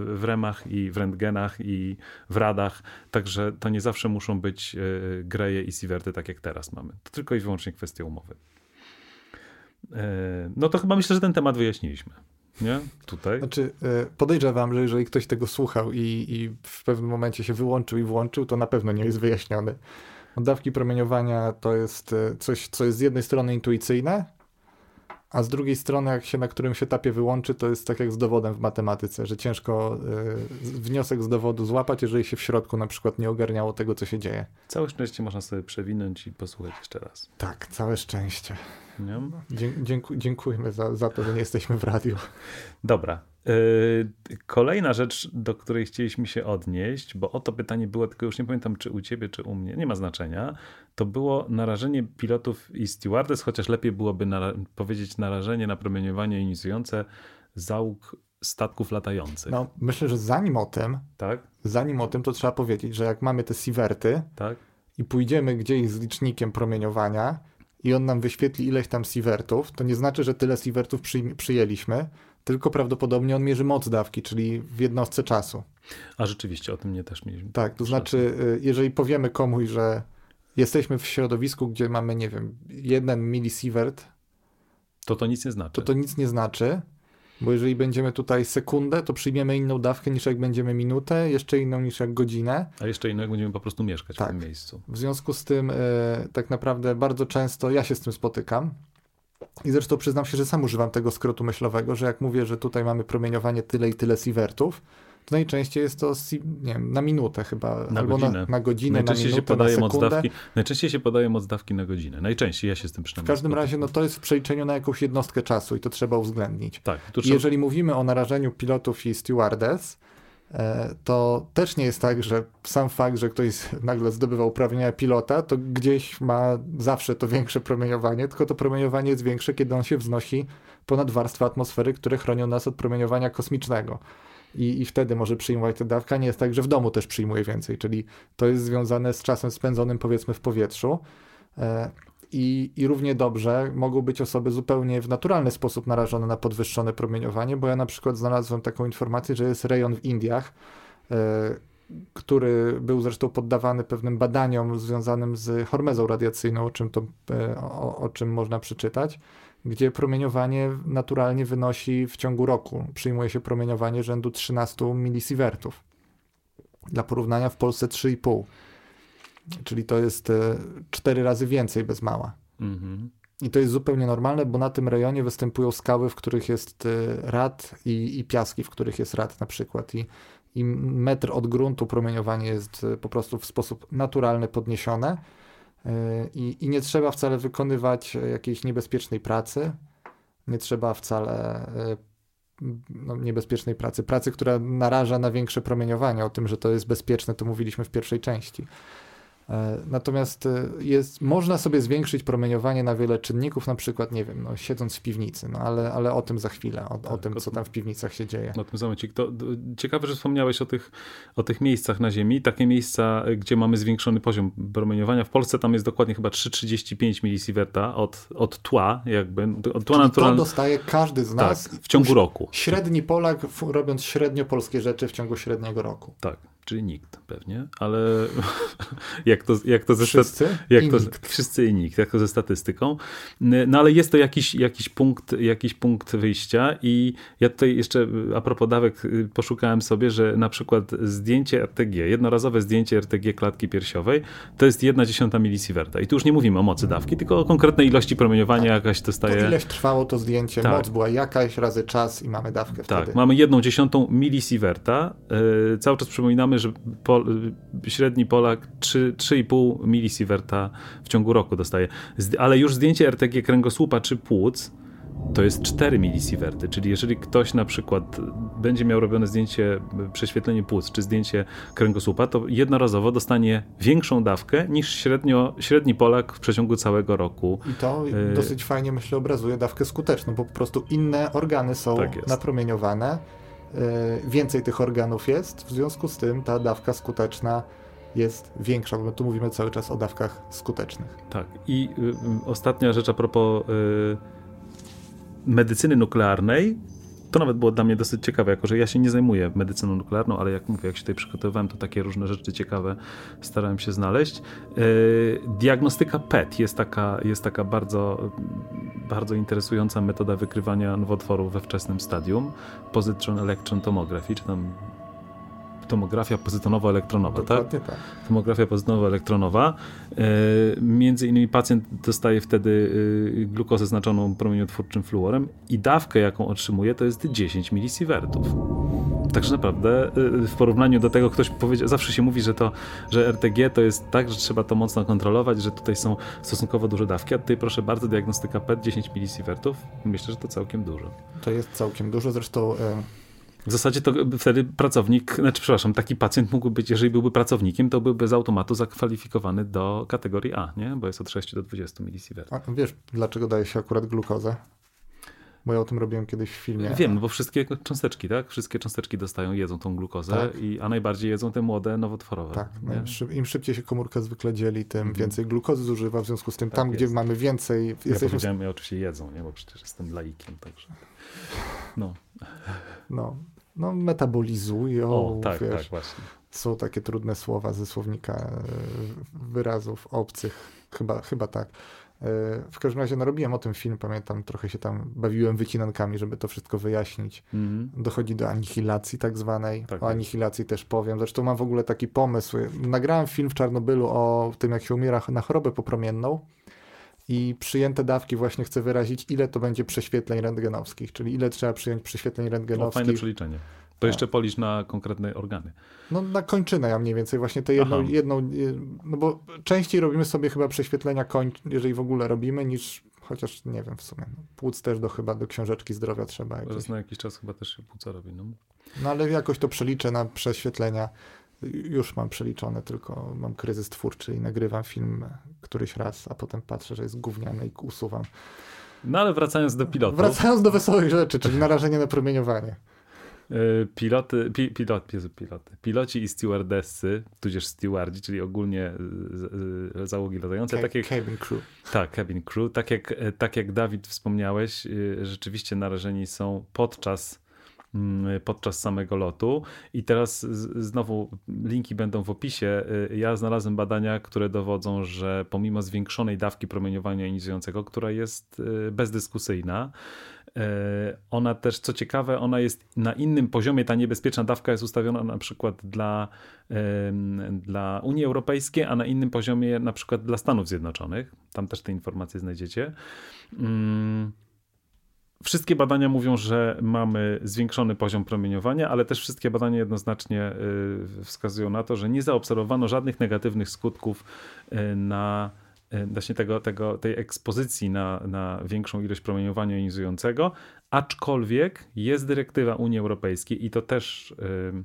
w remach i w rentgenach i w radach, także to nie zawsze muszą być e, greje i sieverty tak jak teraz mamy. To tylko i wyłącznie kwestia umowy. E, no to chyba myślę, że ten temat wyjaśniliśmy. Nie? Tutaj. Znaczy, e, podejrzewam, że jeżeli ktoś tego słuchał i, i w pewnym momencie się wyłączył i włączył, to na pewno nie jest wyjaśniony. Dawki promieniowania to jest coś, co jest z jednej strony intuicyjne, a z drugiej strony, jak się na którymś etapie wyłączy, to jest tak jak z dowodem w matematyce, że ciężko y, wniosek z dowodu złapać, jeżeli się w środku na przykład nie ogarniało tego, co się dzieje. Całe szczęście można sobie przewinąć i posłuchać jeszcze raz. Tak, całe szczęście. Dziękuję, dziękujemy za, za to, że nie jesteśmy w radiu. Dobra, kolejna rzecz, do której chcieliśmy się odnieść, bo o to pytanie było, tylko już nie pamiętam, czy u ciebie, czy u mnie, nie ma znaczenia, to było narażenie pilotów i stewardess, chociaż lepiej byłoby nara powiedzieć narażenie na promieniowanie inicujące załóg statków latających. No, myślę, że zanim o tym, tak? zanim o tym, to trzeba powiedzieć, że jak mamy te sieverty tak? i pójdziemy gdzieś z licznikiem promieniowania i on nam wyświetli ileś tam sievertów, to nie znaczy, że tyle sievertów przy, przyjęliśmy, tylko prawdopodobnie on mierzy moc dawki, czyli w jednostce czasu. A rzeczywiście, o tym nie też mieliśmy. Tak, to znaczy, y, jeżeli powiemy komuś, że jesteśmy w środowisku, gdzie mamy, nie wiem, jeden milisievert, to to nic nie znaczy. To to nic nie znaczy, bo jeżeli będziemy tutaj sekundę, to przyjmiemy inną dawkę niż jak będziemy minutę, jeszcze inną niż jak godzinę. A jeszcze inną jak będziemy po prostu mieszkać tak. w tym miejscu. W związku z tym, y, tak naprawdę bardzo często ja się z tym spotykam, i zresztą przyznam się, że sam używam tego skrótu myślowego, że jak mówię, że tutaj mamy promieniowanie tyle i tyle sievertów, to najczęściej jest to nie wiem, na minutę chyba, na albo godzinę. Na, na godzinę, najczęściej na minutę, się podaje na sekundę. Najczęściej się podaje moc dawki na godzinę. Najczęściej, ja się z tym przynajmniej W każdym spotykam. razie no, to jest w przeliczeniu na jakąś jednostkę czasu i to trzeba uwzględnić. Tak, trzeba... Jeżeli mówimy o narażeniu pilotów i stewardess, to też nie jest tak, że sam fakt, że ktoś nagle zdobywa uprawnienia pilota, to gdzieś ma zawsze to większe promieniowanie, tylko to promieniowanie jest większe, kiedy on się wznosi ponad warstwę atmosfery, które chronią nas od promieniowania kosmicznego. I, I wtedy może przyjmować tę dawkę. Nie jest tak, że w domu też przyjmuje więcej, czyli to jest związane z czasem spędzonym powiedzmy w powietrzu. E, i, I równie dobrze mogą być osoby zupełnie w naturalny sposób narażone na podwyższone promieniowanie, bo ja na przykład znalazłem taką informację, że jest rejon w Indiach, y, który był zresztą poddawany pewnym badaniom związanym z hormezą radiacyjną, o czym, to, y, o, o czym można przeczytać, gdzie promieniowanie naturalnie wynosi w ciągu roku, przyjmuje się promieniowanie rzędu 13 milisievertów. Dla porównania w Polsce 3,5 czyli to jest e, cztery razy więcej bez mała. Mhm. I to jest zupełnie normalne, bo na tym rejonie występują skały, w których jest rad i, i piaski, w których jest rad na przykład. I, I metr od gruntu promieniowanie jest po prostu w sposób naturalny podniesione. I, I nie trzeba wcale wykonywać jakiejś niebezpiecznej pracy. Nie trzeba wcale no, niebezpiecznej pracy, pracy, która naraża na większe promieniowanie. O tym, że to jest bezpieczne, to mówiliśmy w pierwszej części. E, natomiast e, jest, można sobie zwiększyć promieniowanie na wiele czynników, na przykład, nie wiem, no, siedząc w piwnicy, no, ale, ale o tym za chwilę, o, tak, o tym, co tam w piwnicach się dzieje. O tym zamecik. To, ciekawe, że wspomniałeś o tych, o tych miejscach na Ziemi. Takie miejsca, gdzie mamy zwiększony poziom promieniowania. W Polsce tam jest dokładnie chyba 3,35 milisiewerta od, od tła, jakby. Od tła naturalnego. To dostaje każdy z nas. Tak, w ciągu roku. Średni Polak, robiąc średnio polskie rzeczy w ciągu średniego roku. Tak czyli nikt pewnie, ale jak to, jak to ze wszyscy jak i to, nikt. Wszyscy i nikt, jak to ze statystyką. No ale jest to jakiś, jakiś, punkt, jakiś punkt wyjścia i ja tutaj jeszcze a propos dawek poszukałem sobie, że na przykład zdjęcie RTG, jednorazowe zdjęcie RTG klatki piersiowej to jest jedna dziesiąta milisiewerta i tu już nie mówimy o mocy dawki, tylko o konkretnej ilości promieniowania tak. jakaś dostaje. To ileś trwało to zdjęcie, tak. moc była jakaś razy czas i mamy dawkę tak, wtedy. mamy jedną dziesiątą milisiewerta. Yy, cały czas przypominamy że Pol, średni Polak 3,5 milisiewerta w ciągu roku dostaje. Ale już zdjęcie RTG kręgosłupa czy płuc to jest 4 milisiewerty, czyli jeżeli ktoś na przykład będzie miał robione zdjęcie, prześwietlenie płuc czy zdjęcie kręgosłupa, to jednorazowo dostanie większą dawkę niż średnio, średni Polak w przeciągu całego roku. I to y dosyć fajnie, myślę, obrazuje dawkę skuteczną, bo po prostu inne organy są tak napromieniowane E, więcej tych organów jest, w związku z tym ta dawka skuteczna jest większa, bo tu mówimy cały czas o dawkach skutecznych. Tak. I y, y, ostatnia rzecz a propos y, medycyny nuklearnej, to nawet było dla mnie dosyć ciekawe, jako że ja się nie zajmuję medycyną nuklearną, ale jak mówię, jak się tutaj przygotowywałem, to takie różne rzeczy ciekawe starałem się znaleźć. Yy, diagnostyka PET jest taka, jest taka bardzo, bardzo interesująca metoda wykrywania nowotworów we wczesnym stadium. Positron electron tomography, czy tam tomografia pozytonowo-elektronowa, tak? tak? Tomografia pozytonowo-elektronowa. E, między innymi pacjent dostaje wtedy e, glukozę znaczoną promieniotwórczym fluorem i dawkę, jaką otrzymuje, to jest 10 milisiewertów. Także naprawdę e, w porównaniu do tego ktoś powiedział, zawsze się mówi, że to, że RTG to jest tak, że trzeba to mocno kontrolować, że tutaj są stosunkowo duże dawki, a tutaj proszę bardzo diagnostyka PET 10 milisiewertów. Myślę, że to całkiem dużo. To jest całkiem dużo, zresztą w zasadzie to wtedy pracownik, znaczy przepraszam, taki pacjent mógłby być, jeżeli byłby pracownikiem, to byłby z automatu zakwalifikowany do kategorii A, nie? Bo jest od 6 do 20 milisievertów. A wiesz, dlaczego daje się akurat glukozę? Bo ja o tym robiłem kiedyś w filmie. Wiem, bo wszystkie cząsteczki, tak? Wszystkie cząsteczki dostają, jedzą tą glukozę, tak. i, a najbardziej jedzą te młode, nowotworowe. Tak, no im szybciej się komórka zwykle dzieli, tym mhm. więcej glukozy zużywa, w związku z tym tak tam, jest. gdzie mamy więcej... Ja jesteśmy... powiedziałem, ja oczywiście jedzą, nie? bo przecież jestem laikiem, także... No. No, no, metabolizują. O, tak, wiesz, tak, właśnie. Są takie trudne słowa ze słownika e, wyrazów obcych. Chyba, chyba tak. E, w każdym razie narobiłem o tym film, pamiętam, trochę się tam bawiłem wycinankami, żeby to wszystko wyjaśnić. Mm -hmm. Dochodzi do anihilacji tak zwanej. Tak o anihilacji też powiem. Zresztą mam w ogóle taki pomysł. Nagrałem film w Czarnobylu o tym, jak się umiera na chorobę popromienną i przyjęte dawki właśnie chcę wyrazić, ile to będzie prześwietleń rentgenowskich, czyli ile trzeba przyjąć prześwietleń rentgenowskich. O, fajne przeliczenie. To tak. jeszcze policz na konkretne organy. No na kończynę ja mniej więcej właśnie tę jedną, jedną, no bo częściej robimy sobie chyba prześwietlenia koń, jeżeli w ogóle robimy, niż chociaż nie wiem w sumie. No, płuc też do chyba do książeczki zdrowia trzeba. Jakieś. Raz na jakiś czas chyba też się płuca robi. No. no ale jakoś to przeliczę na prześwietlenia już mam przeliczone, tylko mam kryzys twórczy i nagrywam film któryś raz, a potem patrzę, że jest gówniany i usuwam. No ale wracając do pilotu. Wracając do wesołych rzeczy, czyli narażenie na promieniowanie. E, piloty, pi, pilot, piloty, piloci i stewardessy, tudzież stewardzi, czyli ogólnie załogi latające. tak jak, cabin crew. Tak, cabin crew. Tak jak, tak jak Dawid wspomniałeś, e, rzeczywiście narażeni są podczas podczas samego lotu. I teraz znowu linki będą w opisie. Y, ja znalazłem badania, które dowodzą, że pomimo zwiększonej dawki promieniowania jonizującego, która jest y, bezdyskusyjna, E, ona też, co ciekawe, ona jest na innym poziomie, ta niebezpieczna dawka jest ustawiona na przykład dla, dla Unii Europejskiej, a na innym poziomie na przykład dla Stanów Zjednoczonych. Tam też te informacje znajdziecie. Mm, wszystkie badania mówią, że mamy zwiększony poziom promieniowania, ale też wszystkie badania jednoznacznie y, wskazują na to, że nie zaobserwowano żadnych negatywnych skutków y, na E, właśnie tego, tego, tej ekspozycji na, na większą ilość promieniowania jonizującego, aczkolwiek jest dyrektywa Unii Europejskiej i to też e,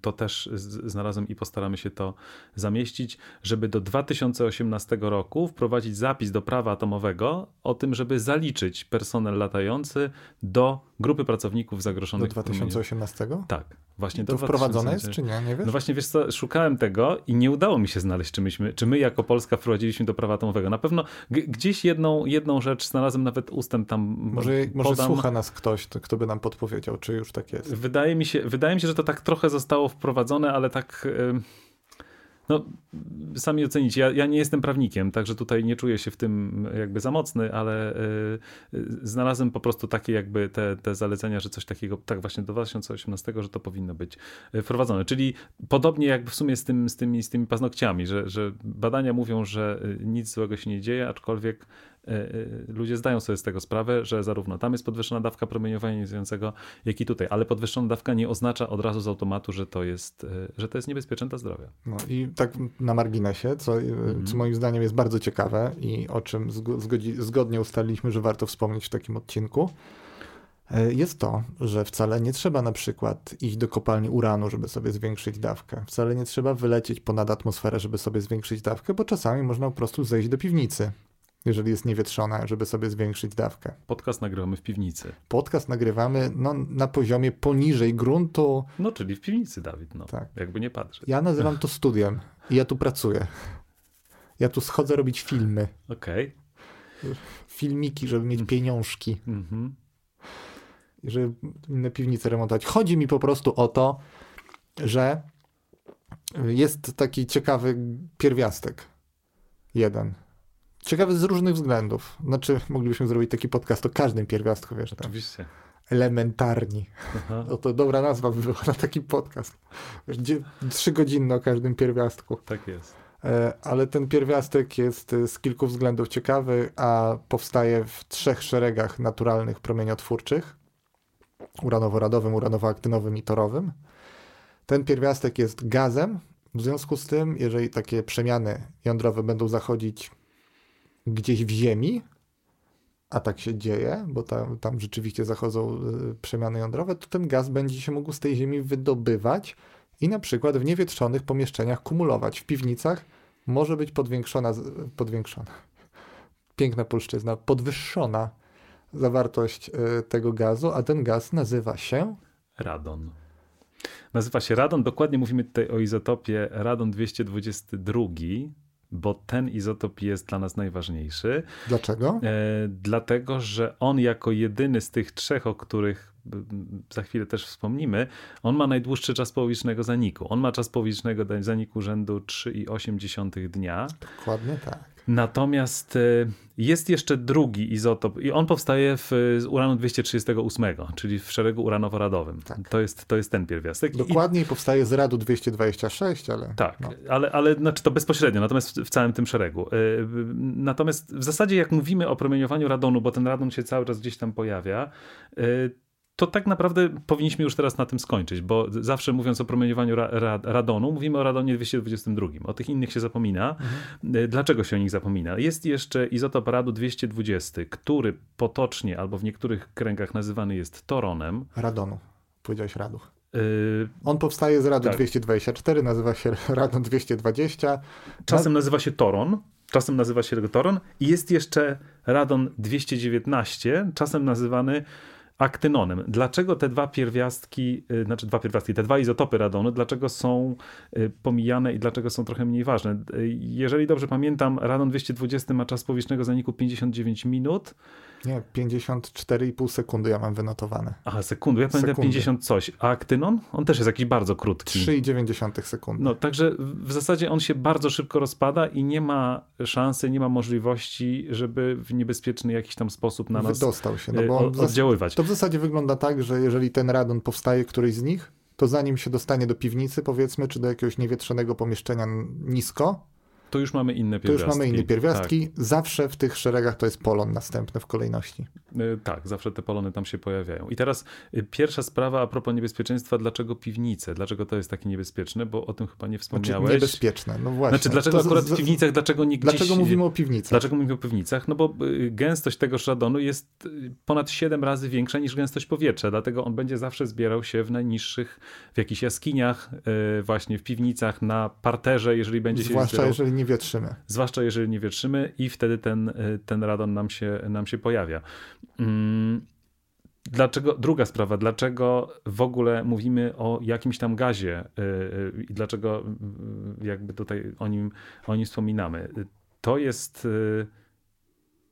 to też znalazłem i postaramy się to zamieścić, żeby do 2018 roku wprowadzić zapis do prawa atomowego o tym, żeby zaliczyć personel latający do grupy pracowników zagrożonych. Do 2018? Tak. Właśnie to wprowadzone jest, czy nie? Nie wiesz? No właśnie, wiesz co, szukałem tego i nie udało mi się znaleźć, czy, myśmy, czy my jako Polska wprowadziliśmy do prawa atomowego. Na pewno gdzieś jedną, jedną rzecz znalazłem, nawet ustęp tam Może, może słucha nas ktoś, to, kto by nam podpowiedział, czy już tak jest. Wydaje mi się, wydaje mi się że to tak trochę zostało wprowadzone, ale tak... Yy no, sami ocenicie. Ja, ja, nie jestem prawnikiem, także tutaj nie czuję się w tym jakby za mocny, ale y, znalazłem po prostu takie jakby te, te zalecenia, że coś takiego, tak właśnie do 2018, że to powinno być y, wprowadzone. Czyli podobnie jakby w sumie z, tym, z, tymi, z tymi paznokciami, że, że badania mówią, że y, nic złego się nie dzieje, aczkolwiek ludzie zdają sobie z tego sprawę, że zarówno tam jest podwyższona dawka promieniowania jonizującego, jak i tutaj, ale podwyższona dawka nie oznacza od razu z automatu, że to jest, e, że to jest niebezpieczne dla zdrowia. No i tak na marginesie, co, mhm. co moim zdaniem jest bardzo ciekawe i o czym zgodzi, zgodnie ustaliliśmy, że warto wspomnieć w takim odcinku, jest to, że wcale nie trzeba na przykład iść do kopalni uranu, żeby sobie zwiększyć dawkę. Wcale nie trzeba wylecieć ponad atmosferę, żeby sobie zwiększyć dawkę, bo czasami można po prostu zejść do piwnicy jeżeli jest niewietrzona, żeby sobie zwiększyć dawkę. Podcast nagrywamy w piwnicy. Podcast nagrywamy no, na poziomie poniżej gruntu. No, czyli w piwnicy, Dawid, no. Tak. Jakby nie patrzeć. Ja nazywam to studiem i ja tu pracuję. Ja tu schodzę robić filmy. Okej. Okay. Filmiki, żeby mieć pieniążki. Mhm. Żeby inne piwnice remontować. Chodzi mi po prostu o to, że jest taki ciekawy pierwiastek. Jeden Ciekawy z różnych względów. Znaczy, moglibyśmy zrobić taki podcast o każdym pierwiastku, wiesz. Oczywiście. Tam. Elementarni. Aha. No to dobra nazwa by była na taki podcast. Trzy godziny o każdym pierwiastku. Tak jest. E, ale ten pierwiastek jest e, z kilku względów ciekawy, a powstaje w trzech szeregach naturalnych promieniotwórczych. Uranowo-radowym, uranowo-aktynowym i torowym. Ten pierwiastek jest gazem, w związku z tym, jeżeli takie przemiany jądrowe będą zachodzić gdzieś w ziemi, a tak się dzieje, bo tam, tam rzeczywiście zachodzą y, przemiany jądrowe, to ten gaz będzie się mógł z tej ziemi wydobywać i na przykład w niewietrzonych pomieszczeniach kumulować. W piwnicach może być podwiększona, podwiększona, piękna polszczyzna, podwyższona zawartość y, tego gazu, a ten gaz nazywa się radon. Nazywa się radon. Dokładnie mówimy tutaj o izotopie radon 222 bo ten izotop jest dla nas najważniejszy. Dlaczego? E, dlatego, że on jako jedyny z tych trzech, o których za chwilę też wspomnimy, on ma najdłuższy czas połowicznego zaniku. On ma czas połowicznego zaniku rzędu 3,8 dnia. Dokładnie tak. Natomiast e, jest jeszcze drugi izotop i on powstaje w, z uranu 238, czyli w szeregu uranowo-radowym. Tak. To, jest, to jest ten pierwiastek. Dokładniej I, powstaje z radu 226, ale... Tak, no. ale, ale znaczy to bezpośrednio, natomiast w całym tym szeregu. E, natomiast w zasadzie jak mówimy o promieniowaniu radonu, bo ten radon się cały czas gdzieś tam pojawia, to tak naprawdę powinniśmy już teraz na tym skończyć, bo zawsze mówiąc o promieniowaniu ra, ra, radonu, mówimy o radonie 222. O tych innych się zapomina. Mhm. E, dlaczego się o nich zapomina? Jest jeszcze izotop radu 220, który potocznie albo w niektórych kręgach nazywany jest toronem. Radonu. Powiedziałeś radu. Yy, On powstaje z radu tak. 224, nazywa się radon 220. Czasem nazywa się toron, czasem nazywa się toron i jest jeszcze radon 219, czasem nazywany aktynonem. Dlaczego te dwa pierwiastki, y, znaczy dwa pierwiastki, te dwa izotopy radonu, dlaczego są y, pomijane i dlaczego są trochę mniej ważne? Y, jeżeli dobrze pamiętam, radon 220 ma czas powierzchnego zaniku 59 minut, nie, 54,5 sekundy ja mam wynotowane. Aha, sekundy. Ja pamiętam 50 coś. A aktynon? On też jest jakiś bardzo krótki. 3,9 sekundy. No, także w zasadzie on się bardzo szybko rozpada i nie ma szansy, nie ma możliwości, żeby w niebezpieczny jakiś tam sposób na nas Dostał się, no bo on oddziaływać. To w zasadzie wygląda tak, że jeżeli ten radon powstaje któryś z nich, to zanim się dostanie do piwnicy, powiedzmy, czy do jakiegoś niewietrzonego pomieszczenia nisko, to już mamy inne pierwiastki. To już mamy inne pierwiastki. Tak. Zawsze w tych szeregach to jest polon następny w kolejności. E, tak, zawsze te polony tam się pojawiają. I teraz e, pierwsza sprawa a propos niebezpieczeństwa. Dlaczego piwnice? Dlaczego to jest takie niebezpieczne? Bo o tym chyba nie wspomniałeś. Znaczy niebezpieczne, no właśnie. Znaczy dlaczego to akurat z... w piwnicach, dlaczego nie gdzieś... Dlaczego mówimy o piwnicach? Dlaczego mówimy o piwnicach? No bo e, gęstość tego radonu jest ponad 7 razy większa niż gęstość powietrza, dlatego on będzie zawsze zbierał się w najniższych, w jakichś jaskiniach, właśnie w piwnicach, na parterze, jeżeli będzie Zwłaszcza się Zwłaszcza jeżeli nie wietrzymy zwłaszcza jeżeli nie wietrzymy i wtedy ten, y, ten radon nam się, nam się pojawia. Mm, dlaczego, druga sprawa, dlaczego w ogóle mówimy o jakimś tam gazie y, y, i dlaczego jakby tutaj o nim, o nim wspominamy? To jest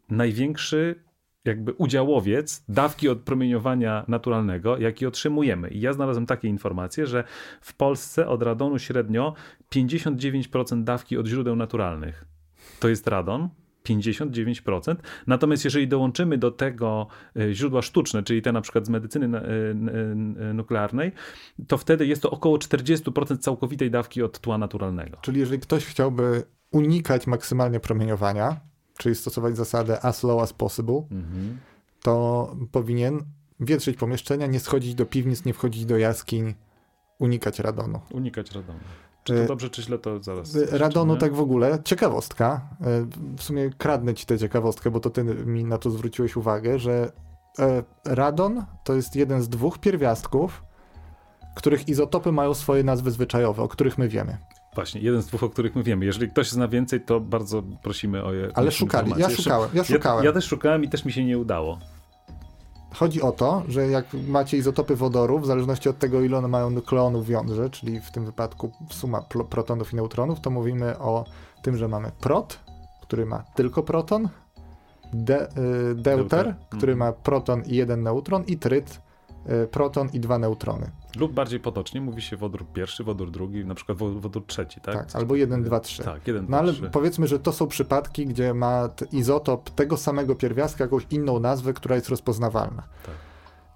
największy jakby udziałowiec dawki odpromieniowania naturalnego, jaki otrzymujemy. I ja znalazłem takie informacje, że w Polsce od radonu średnio 59% dawki od źródeł naturalnych to jest radon. 59%. Natomiast jeżeli dołączymy do tego e, źródła sztuczne, czyli te na przykład z medycyny e, e, nuklearnej, to wtedy jest to około 40% całkowitej dawki od tła naturalnego. Czyli jeżeli ktoś chciałby unikać maksymalnie promieniowania, czyli stosować zasadę as low as possible, mhm. to powinien wietrzyć pomieszczenia, nie schodzić do piwnic, nie wchodzić do jaskiń, unikać radonu. Unikać radonu. Czy to y, dobrze, czy źle, to zaraz. Y, radonu tak w ogóle. Ciekawostka. Y, w sumie kradnę ci tę ciekawostkę, bo to ty mi na to zwróciłeś uwagę, że radon to jest jeden z dwóch pierwiastków, których izotopy mają swoje nazwy zwyczajowe, o których my wiemy. Właśnie, jeden z dwóch, o których my wiemy. Jeżeli ktoś zna więcej, to bardzo prosimy o je. Ale szukali, ja szukałem, ja szukałem. Ja, ja, też szukałem i też mi się nie udało. Chodzi o to, że jak macie izotopy wodoru, w zależności od tego, ile one mają nukleonów w jądrze, czyli w tym wypadku suma protonów i neutronów, to mówimy o tym, że mamy prot, który ma tylko proton, de, y, deuter, który mhm. ma proton i jeden neutron, i tryt, proton i dwa neutrony. Lub bardziej potocznie mówi się wodór pierwszy, wodór drugi, na przykład wodór trzeci, tak? Tak, albo jeden, dwa, trzy. Tak, jeden, No ale powiedzmy, że to są przypadki, gdzie ma izotop tego samego pierwiastka jakąś inną nazwę, która jest rozpoznawalna. Tak.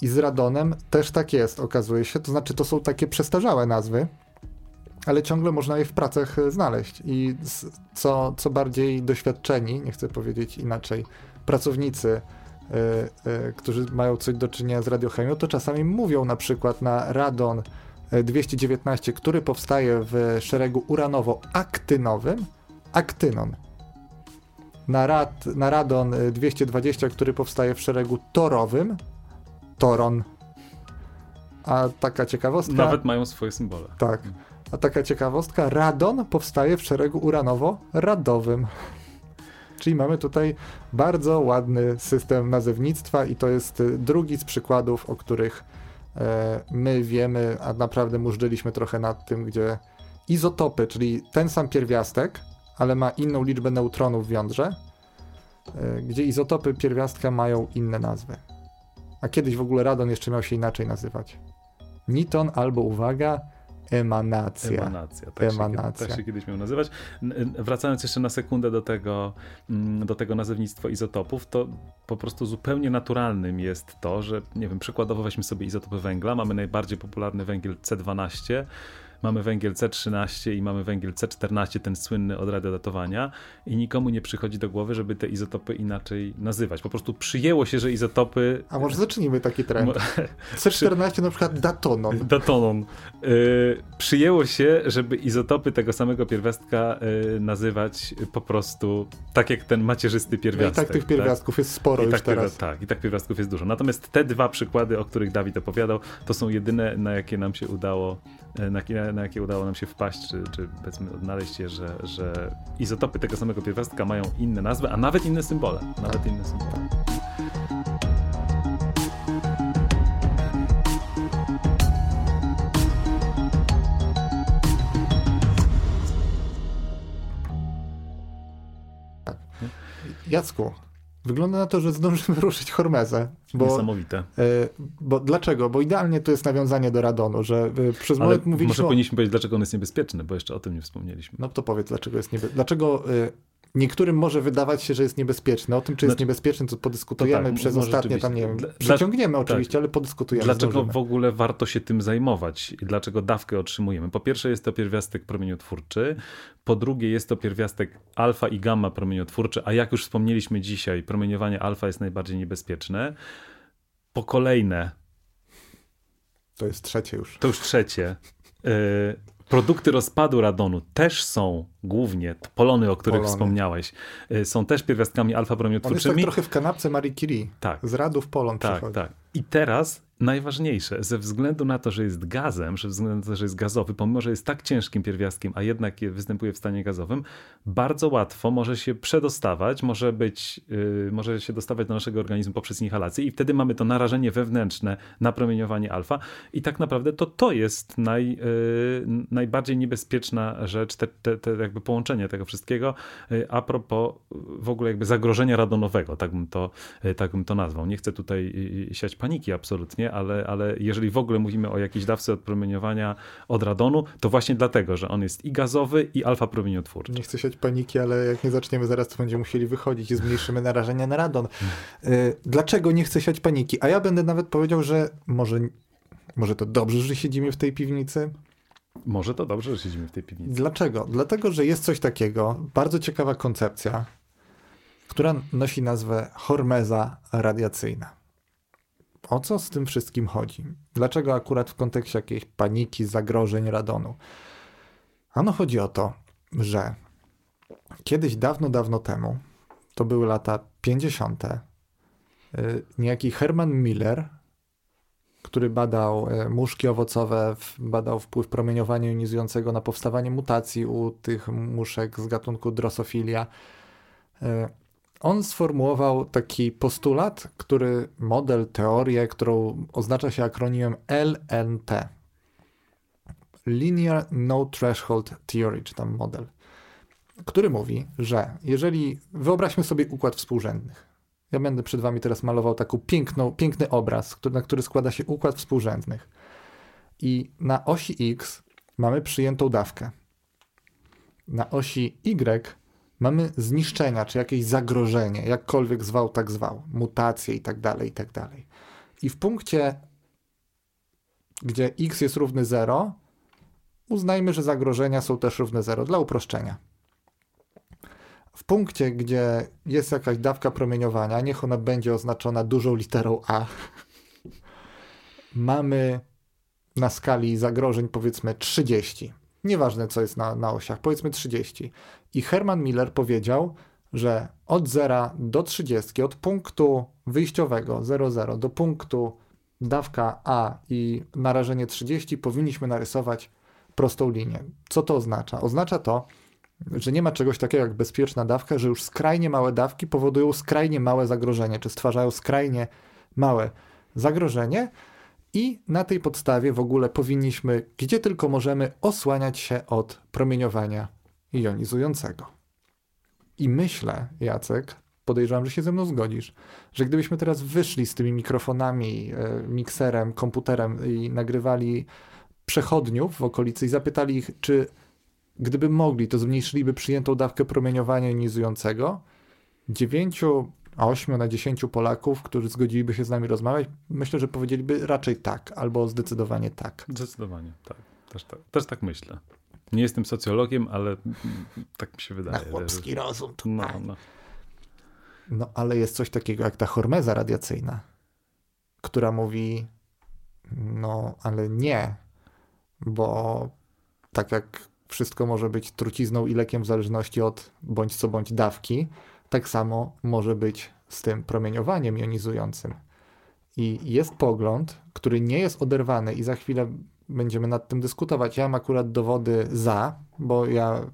I z radonem też tak jest, okazuje się. To znaczy, to są takie przestarzałe nazwy, ale ciągle można je w pracach e, znaleźć. I co, co bardziej doświadczeni, nie chcę powiedzieć inaczej, pracownicy Y, y, którzy mają coś do czynienia z radiochemią, to czasami mówią na przykład na radon 219, który powstaje w szeregu uranowo-aktynowym, aktynon. Na, rad, na radon 220, który powstaje w szeregu torowym, toron. A taka ciekawostka. Nawet mają swoje symbole. Tak. A taka ciekawostka, radon powstaje w szeregu uranowo-radowym. Czyli mamy tutaj bardzo ładny system nazewnictwa i to jest y, drugi z przykładów, o których e, my wiemy, a naprawdę murzyliśmy trochę nad tym, gdzie izotopy, czyli ten sam pierwiastek, ale ma inną liczbę neutronów w jądrze, e, gdzie izotopy pierwiastka mają inne nazwy. A kiedyś w ogóle radon jeszcze miał się inaczej nazywać. Niton albo, uwaga, Emanacja. Emanacja. Tak, Emanacja. Się, tak się kiedyś miał nazywać. Wracając jeszcze na sekundę do tego, mm, do tego nazewnictwa izotopów, to po prostu zupełnie naturalnym jest to, że, nie wiem, przykładowo weźmy sobie izotopy węgla, mamy najbardziej popularny węgiel C12, mamy węgiel C13 i mamy węgiel C14, ten słynny od radiodatowania i nikomu nie przychodzi do głowy, żeby te izotopy inaczej nazywać. Po prostu przyjęło się, że izotopy... A może zacznijmy taki trend. C14 na przykład datonon. Datonon. Yy, przyjęło się, żeby izotopy tego samego pierwiastka yy, nazywać po prostu tak jak ten macierzysty pierwiastek. No i tak tych pierwiastków tak? jest sporo I już tak, teraz. Tak, i tak pierwiastków jest dużo. Natomiast te dwa przykłady, o których Dawid opowiadał, to są jedyne, na jakie nam się udało E, na, na jakie udało nam się wpaść, czy, czy powiedzmy odnaleźć je, że, że izotopy tego samego pierwiastka mają inne nazwy, a nawet inne symbole. Nawet inne symbole. Jacku, wygląda na to, że zdążymy ruszyć Hormezę. Bo, Niesamowite. e, bo dlaczego? Bo idealnie to jest nawiązanie do radonu, że e, przez Ale moment mówiliśmy... może powinniśmy powiedzieć, dlaczego on jest niebezpieczny, bo jeszcze o tym nie wspomnieliśmy. No to powiedz, dlaczego jest niebe... Dlaczego y, niektórym może wydawać się, że jest niebezpieczny. O tym, czy jest Znaczy- niebezpieczny, to podyskutujemy To tak, przez ostatnie tam, nie wiem, rzeczywiście. Dla- przeciągniemy oczywiście, ale podyskutujemy. Dlaczego zdążymy. w ogóle warto się tym zajmować i dlaczego dawkę otrzymujemy? Po pierwsze jest to pierwiastek promieniotwórczy, po drugie jest to pierwiastek alfa i gamma promieniotwórczy, a jak już wspomnieliśmy dzisiaj, promieniowanie alfa jest najbardziej niebezpieczne. Po kolejne, To jest trzecie już. to już trzecie, y, produkty rozpadu radonu też są głównie, polony, o których Polony. wspomniałeś, y, są też pierwiastkami alfa On jest tak trochę w kanapce Marie Curie. Tak. Z radów polon Tak, przychodzi. tak. I teraz najważniejsze, ze względu na to, że jest gazem, ze względu na to, że jest gazowy, pomimo, że jest tak ciężkim pierwiastkiem, a jednak je- występuje w stanie gazowym, bardzo łatwo może się przedostawać, może być, yy, może się dostawać do naszego organizmu poprzez inhalację i wtedy mamy to narażenie wewnętrzne na promieniowanie alfa i tak naprawdę to to jest naj, yy, najbardziej niebezpieczna rzecz, te, te, te jakby połączenie tego wszystkiego yy, a propos w ogóle jakby zagrożenia radonowego, tak bym to, yy, tak bym to nazwał. Nie chcę tutaj siać paniki absolutnie, ale, ale jeżeli w ogóle mówimy o jakiejś dawce odpromieniowania od radonu, to właśnie dlatego, że on jest i gazowy, i alfa promieniotwórczy. Nie chcę siać paniki, ale jak nie zaczniemy zaraz, to będziemy musieli wychodzić i zmniejszymy narażenie na radon. Y, Dlaczego nie chcę siać paniki? A ja będę nawet powiedział, że może, może to dobrze, że siedzimy w tej piwnicy. Może to dobrze, że siedzimy w tej piwnicy. Dlaczego? Dlatego, że jest coś takiego, bardzo ciekawa koncepcja, która nosi nazwę hormeza radiacyjna. O co z tym wszystkim chodzi? Dlaczego akurat w kontekście jakiejś paniki, zagrożeń radonu? Ano chodzi o to, że kiedyś dawno, dawno temu, to były lata 50., y, niejaki Herman Miller, który badał e, muszki owocowe, badał wpływ promieniowania jonizującego na powstawanie mutacji u tych muszek z gatunku Drosophila. E, On sformułował taki postulat, który model, teorię, którą oznacza się akronimem LNT. Linear No Threshold Theory, czy tam model, który mówi, że jeżeli wyobraźmy sobie układ współrzędnych, ja będę przed wami teraz malował taką piękny obraz, który, na który składa się układ współrzędnych. I na osi X mamy przyjętą dawkę. Na osi Y mamy zniszczenia, czy jakieś zagrożenie, jakkolwiek zwał, tak zwał, mutacje i tak dalej, i tak dalej. I w punkcie, gdzie X jest równy 0, uznajmy, że zagrożenia są też równe 0 dla uproszczenia. W punkcie, gdzie jest jakaś dawka promieniowania, niech ona będzie oznaczona dużą literą A, mamy na skali zagrożeń powiedzmy 30. Nieważne, co jest na, na osiach, powiedzmy 30. I Herman Miller powiedział, że od 0 do 30, od punktu wyjściowego 00 do punktu dawka A i narażenie 30, powinniśmy narysować prostą linię. Co to oznacza? Oznacza to, że nie ma czegoś takiego jak bezpieczna dawka, że już skrajnie małe dawki powodują skrajnie małe zagrożenie, czy stwarzają skrajnie małe zagrożenie i na tej podstawie w ogóle powinniśmy, gdzie tylko możemy, osłaniać się od promieniowania jonizującego. I myślę, Jacek, podejrzewam, że się ze mną zgodzisz, że gdybyśmy teraz wyszli z tymi mikrofonami, e, mikserem, komputerem i nagrywali przechodniów w okolicy i zapytali ich, czy gdyby mogli, to zmniejszyliby przyjętą dawkę promieniowania jonizującego, 9, 8 na 10 Polaków, którzy zgodziliby się z nami rozmawiać, myślę, że powiedzieliby raczej tak, albo zdecydowanie tak. Zdecydowanie, tak. Też tak, też tak myślę. Nie jestem socjologiem, ale tak mi się Na wydaje. chłopski rozum że- No, tutaj. no. No ale jest coś takiego jak ta hormeza radiacyjna, która mówi, no ale nie, bo tak jak wszystko może być trucizną i lekiem w zależności od bądź co bądź dawki, tak samo może być z tym promieniowaniem jonizującym. I jest pogląd, który nie jest oderwany i za chwilę będziemy nad tym dyskutować. Ja mam akurat dowody za, bo ja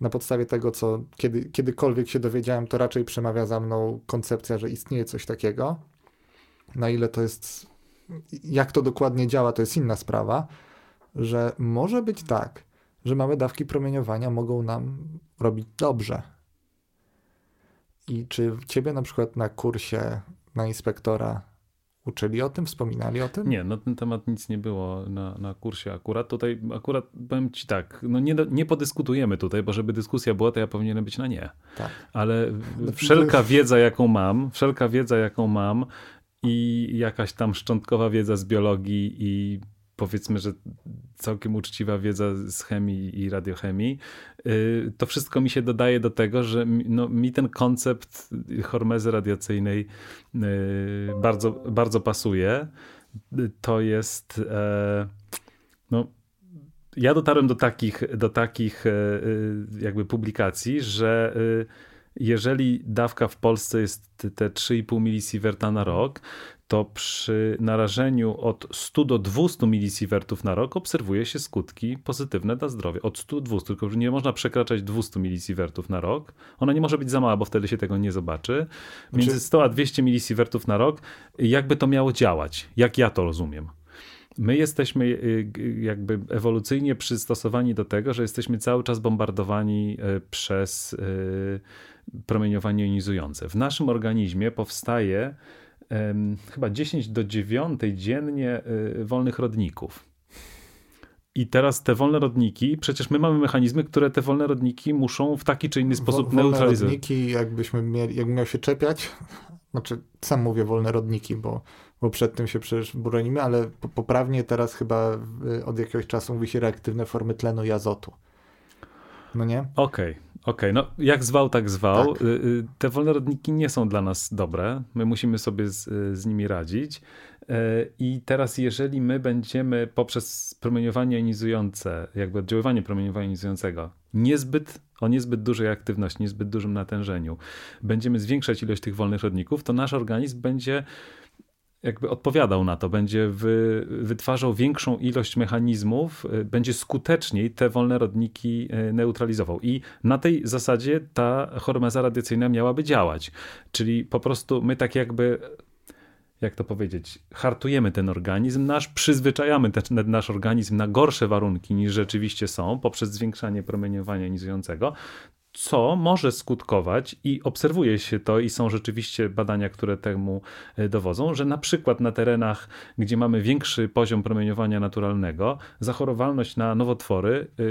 na podstawie tego, co kiedy, kiedykolwiek się dowiedziałem, to raczej przemawia za mną koncepcja, że istnieje coś takiego. Na ile to jest, jak to dokładnie działa, to jest inna sprawa, że może być tak, że małe dawki promieniowania mogą nam robić dobrze. I czy ciebie na przykład na kursie na inspektora uczyli o tym, wspominali o tym? Nie, na ten temat nic nie było na, na kursie akurat. Tutaj akurat powiem ci tak, no nie, nie podyskutujemy tutaj, bo żeby dyskusja była, to ja powinienem być na nie. Tak. Ale wszelka wiedza, jaką mam, wszelka wiedza, jaką mam i jakaś tam szczątkowa wiedza z biologii i powiedzmy, że całkiem uczciwa wiedza z chemii i radiochemii, y, to wszystko mi się dodaje do tego, że no, mi ten koncept hormezy radiacyjnej y, bardzo, bardzo pasuje. To jest e, no, ja dotarłem do takich, do takich e, jakby publikacji, że jeżeli dawka w Polsce jest te 3,5 milisieverta na rok, to przy narażeniu od 100 do 200 milisievertów na rok obserwuje się skutki pozytywne dla zdrowia. Od 100 do 200, tylko że nie można przekraczać 200 milisievertów na rok. Ona nie może być za mała, bo wtedy się tego nie zobaczy. Między 100 a 200 milisievertów na rok, jakby to miało działać? Jak ja to rozumiem? My jesteśmy y, jakby ewolucyjnie przystosowani do tego, że jesteśmy cały czas bombardowani y, przez y, promieniowanie jonizujące. W naszym organizmie powstaje chyba 10 do 9 dziennie wolnych rodników. I teraz te wolne rodniki, przecież my mamy mechanizmy, które te wolne rodniki muszą w taki czy inny sposób wolne neutralizować. rodniki, jakbyśmy mieli, jakbym miał się czepiać, znaczy sam mówię wolne rodniki, bo, bo przed tym się przecież bronimy, ale poprawnie teraz chyba od jakiegoś czasu mówi się reaktywne formy tlenu i azotu. No nie? Okej. Okay. Okej, okay, no jak zwał, tak zwał. Tak. Y, y, te wolne rodniki nie są dla nas dobre. My musimy sobie z, y, z nimi radzić. I teraz, jeżeli my będziemy poprzez promieniowanie jonizujące, jakby oddziaływanie promieniowania jonizującego, niezbyt, o niezbyt dużej aktywności, niezbyt dużym natężeniu, będziemy zwiększać ilość tych wolnych rodników, to nasz organizm będzie jakby odpowiadał na to, będzie wy, wytwarzał większą ilość mechanizmów, y, będzie skuteczniej te wolne rodniki y, neutralizował. I na tej zasadzie ta hormeza radiacyjna miałaby działać. Czyli po prostu my tak jakby jak to powiedzieć, hartujemy ten organizm nasz, przyzwyczajamy ten nasz organizm na gorsze warunki niż rzeczywiście są poprzez zwiększanie promieniowania jonizującego, co może skutkować i obserwuje się to i są rzeczywiście badania, które temu e, dowodzą, że na przykład na terenach, gdzie mamy większy poziom promieniowania naturalnego, zachorowalność na nowotwory e,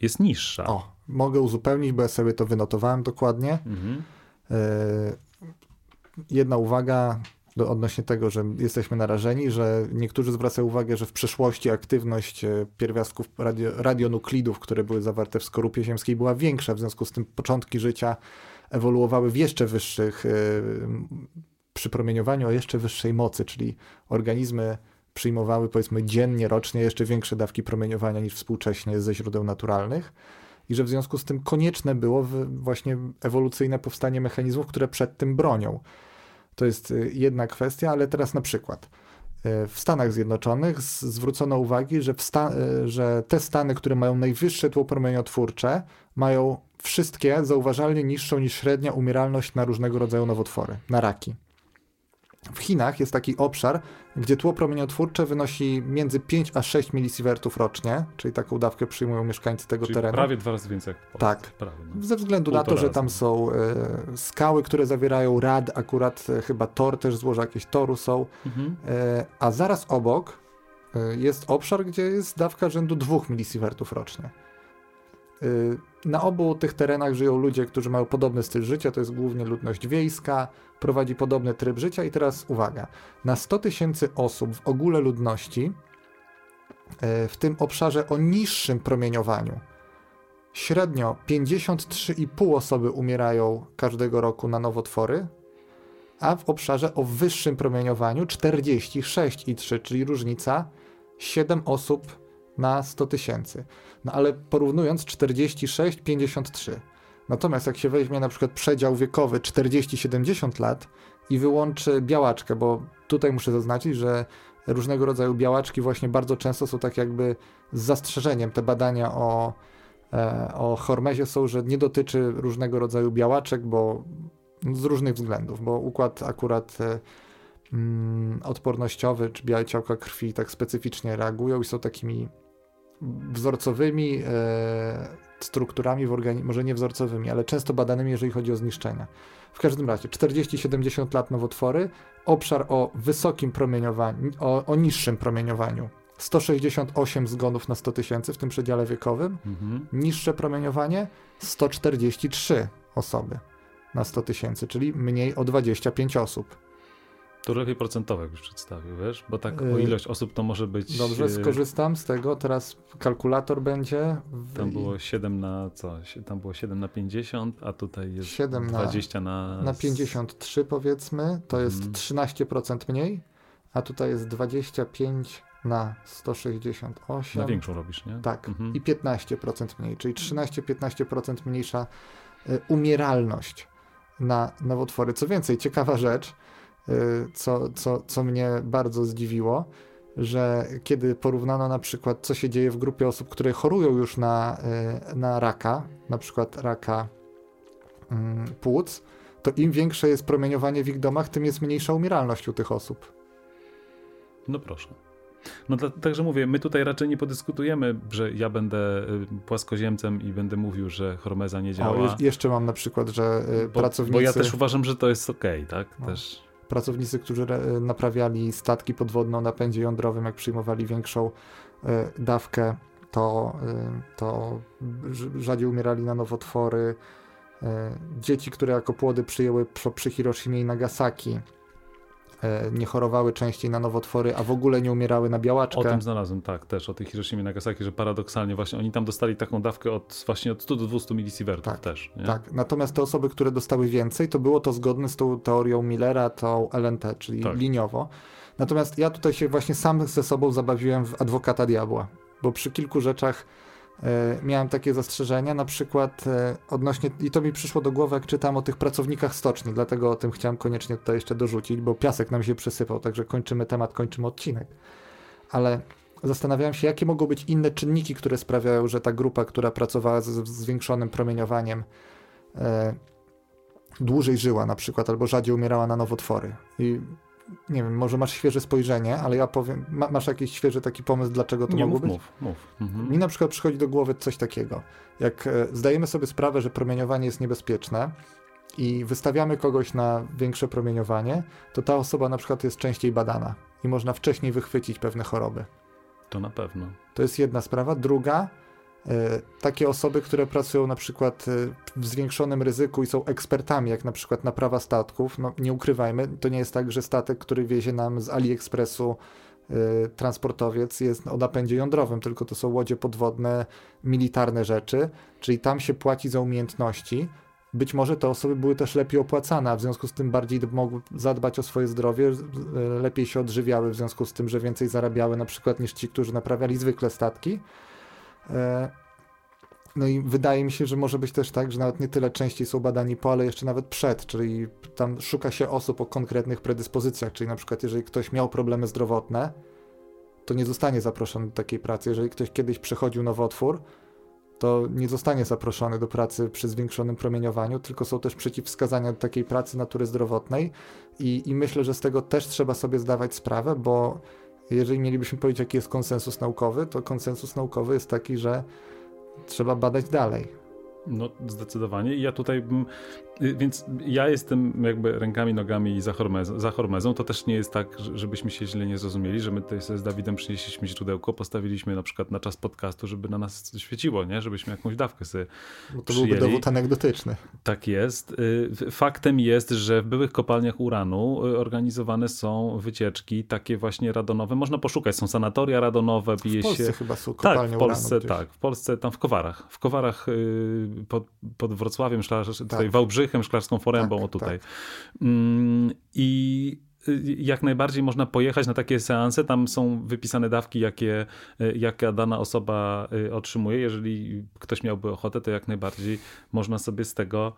jest niższa. O, mogę uzupełnić, bo ja sobie to wynotowałem dokładnie. Mhm. E, jedna uwaga, do, odnośnie tego, że jesteśmy narażeni, że niektórzy zwracają uwagę, że w przeszłości aktywność e, pierwiastków radio, radionuklidów, które były zawarte w skorupie ziemskiej, była większa, w związku z tym początki życia ewoluowały w jeszcze wyższych, e, przy promieniowaniu o jeszcze wyższej mocy, czyli organizmy przyjmowały powiedzmy dziennie, rocznie jeszcze większe dawki promieniowania niż współcześnie ze źródeł naturalnych i że w związku z tym konieczne było właśnie ewolucyjne powstanie mechanizmów, które przed tym bronią. To jest y, jedna kwestia, ale teraz na przykład y, w Stanach Zjednoczonych zwrócono uwagę, że, y, że te stany, które mają najwyższe tło promieniotwórcze, mają wszystkie zauważalnie niższą niż średnia umieralność na różnego rodzaju nowotwory, na raki. W Chinach jest taki obszar, gdzie tło promieniotwórcze wynosi między 5 a 6 milisievertów rocznie, czyli taką dawkę przyjmują mieszkańcy tego czyli terenu. Prawie dwa razy więcej. Tak. Prawie, no. Ze względu na to, że tam są e, skały, które zawierają rad, akurat e, chyba tor też złoża jakieś toru są, mhm. e, a zaraz obok jest obszar, gdzie jest dawka rzędu 2 milisievertów rocznie. Y, na obu tych terenach żyją ludzie, którzy mają podobny styl życia, to jest głównie ludność wiejska, prowadzi podobny tryb życia i teraz uwaga, na 100 tysięcy osób w ogóle ludności y, w tym obszarze o niższym promieniowaniu średnio 53,5 osoby umierają każdego roku na nowotwory, a w obszarze o wyższym promieniowaniu 46,3, czyli różnica 7 osób na 100 tysięcy. No ale porównując 46, 53. Natomiast jak się weźmie na przykład przedział wiekowy 40-70 lat i wyłączy białaczkę, bo tutaj muszę zaznaczyć, że różnego rodzaju białaczki właśnie bardzo często są tak jakby z zastrzeżeniem. Te badania o, e, o hormezie są, że nie dotyczy różnego rodzaju białaczek, bo z różnych względów, bo układ akurat e, mm, odpornościowy czy białe ciałka krwi tak specyficznie reagują i są takimi wzorcowymi e, strukturami w organizmie, może nie wzorcowymi, ale często badanymi, jeżeli chodzi o zniszczenia. W każdym razie 40-70 lat nowotwory, obszar o wysokim promieniowaniu, o, o niższym promieniowaniu. 168 zgonów na 100 tysięcy w tym przedziale wiekowym. Mhm. Niższe promieniowanie 143 osoby na 100 tysięcy, czyli mniej o 25 osób. To lepiej procentowo już przedstawił, wiesz? Bo tak o y, ilość osób to może być... Dobrze, y, skorzystam z tego. Teraz kalkulator będzie. W... Tam było 7 na co? Tam było 7 na 50, a tutaj jest 7 20 na... Na, na 53 powiedzmy, to jest hmm. 13% mniej, a tutaj jest 25 na 168. Na większą robisz, nie? Tak. Mhm. I 15% mniej, czyli 13-15% mniejsza y, umieralność na nowotwory. Co więcej, ciekawa rzecz, co, co, co mnie bardzo zdziwiło, że kiedy porównano na przykład, co się dzieje w grupie osób, które chorują już na, y, na raka, na przykład raka mm, płuc, to im większe jest promieniowanie w ich domach, tym jest mniejsza umieralność u tych osób. No proszę. No także mówię, my tutaj raczej nie podyskutujemy, że ja będę y, płaskoziemcem i będę mówił, że hormeza nie działa. O, jeszcze mam na przykład, że bo, pracownicy... Bo ja też uważam, że to jest okej, okay, tak? No. Też pracownicy, którzy naprawiali statki podwodne o napędzie jądrowym, jak przyjmowali większą e, dawkę, to, e, to rzadziej umierali na nowotwory. E, dzieci, które jako płody przyjęły przy Hiroshimie i Nagasaki, E, nie chorowały częściej na nowotwory, a w ogóle nie umierały na białaczkę. O tym znalazłem, tak, też o tych Hiroshima i Nagasaki, że paradoksalnie właśnie oni tam dostali taką dawkę od właśnie od 100 do 200 milisievertów tak, też. Nie? Tak, natomiast te osoby, które dostały więcej, to było to zgodne z tą teorią Millera, tą LNT, czyli tak. liniowo. Natomiast ja tutaj się właśnie sam ze sobą zabawiłem w adwokata diabła, bo przy kilku rzeczach E, miałem takie zastrzeżenia, na przykład e, odnośnie, i to mi przyszło do głowy, jak czytam o tych pracownikach stoczni, dlatego o tym chciałem koniecznie tutaj jeszcze dorzucić, bo piasek nam się przysypał, także kończymy temat, kończymy odcinek. Ale zastanawiałem się, jakie mogą być inne czynniki, które sprawiają, że ta grupa, która pracowała z zwiększonym promieniowaniem, e, dłużej żyła na przykład, albo rzadziej umierała na nowotwory. I nie wiem, może masz świeże spojrzenie, ale ja powiem, ma, masz jakiś świeży taki pomysł, dlaczego to nie, mogło mów, być? Mów, mów. Mhm. Mi na przykład przychodzi do głowy coś takiego. Jak e, zdajemy sobie sprawę, że promieniowanie jest niebezpieczne i wystawiamy kogoś na większe promieniowanie, to ta osoba na przykład jest częściej badana i można wcześniej wychwycić pewne choroby. To na pewno. To jest jedna sprawa. Druga, takie osoby, które pracują na przykład e, w zwiększonym ryzyku i są ekspertami, jak na przykład naprawa statków, no nie ukrywajmy, to nie jest tak, że statek, który wiezie nam z AliExpressu y, transportowiec jest o napędzie jądrowym, tylko to są łodzie podwodne, militarne rzeczy, czyli tam się płaci za umiejętności. Być może te osoby były też lepiej opłacane, a w związku z tym bardziej mogły zadbać o swoje zdrowie, lepiej się odżywiały, w związku z tym, że więcej zarabiały na przykład niż ci, którzy naprawiali zwykle statki. E, no i wydaje mi się, że może być też tak, że nawet nie tyle częściej są badani po, ale jeszcze nawet przed, czyli tam szuka się osób o konkretnych predyspozycjach, czyli na przykład jeżeli ktoś miał problemy zdrowotne, to nie zostanie zaproszony do takiej pracy. Jeżeli ktoś kiedyś przechodził nowotwór, to nie zostanie zaproszony do pracy przy zwiększonym promieniowaniu, tylko są też przeciwwskazania do takiej pracy natury zdrowotnej i, i myślę, że z tego też trzeba sobie zdawać sprawę, bo jeżeli mielibyśmy powiedzieć, jaki jest konsensus naukowy, to konsensus naukowy jest taki, że trzeba badać dalej. No, zdecydowanie. I ja tutaj bym więc ja jestem jakby rękami, nogami za, hormezą, za hormezą. To też nie jest tak, żebyśmy się źle nie zrozumieli, że my tutaj sobie z Dawidem przynieśliśmy źródełko, postawiliśmy na przykład na czas podcastu, żeby na nas świeciło, nie? Żebyśmy jakąś dawkę sobie Bo to przyjęli. byłby dowód anegdotyczny. Tak jest. Y, faktem jest, że w byłych kopalniach uranu y, organizowane są wycieczki takie właśnie radonowe. Można poszukać, są sanatoria radonowe, bije w Polsce się... chyba są kopalnie tak, w Polsce. Tak, w Polsce, tam w Kowarach. W Kowarach pod, pod Wrocławiem, tutaj tak. Wałbrzych Wałbrzychem, Szklarską Forębą, tak, o tutaj. Tak. Mm, I y, jak najbardziej można pojechać na takie seanse. Tam są wypisane dawki, jakie, y, jaka dana osoba y, otrzymuje. Jeżeli ktoś miałby ochotę, to jak najbardziej można sobie z tego,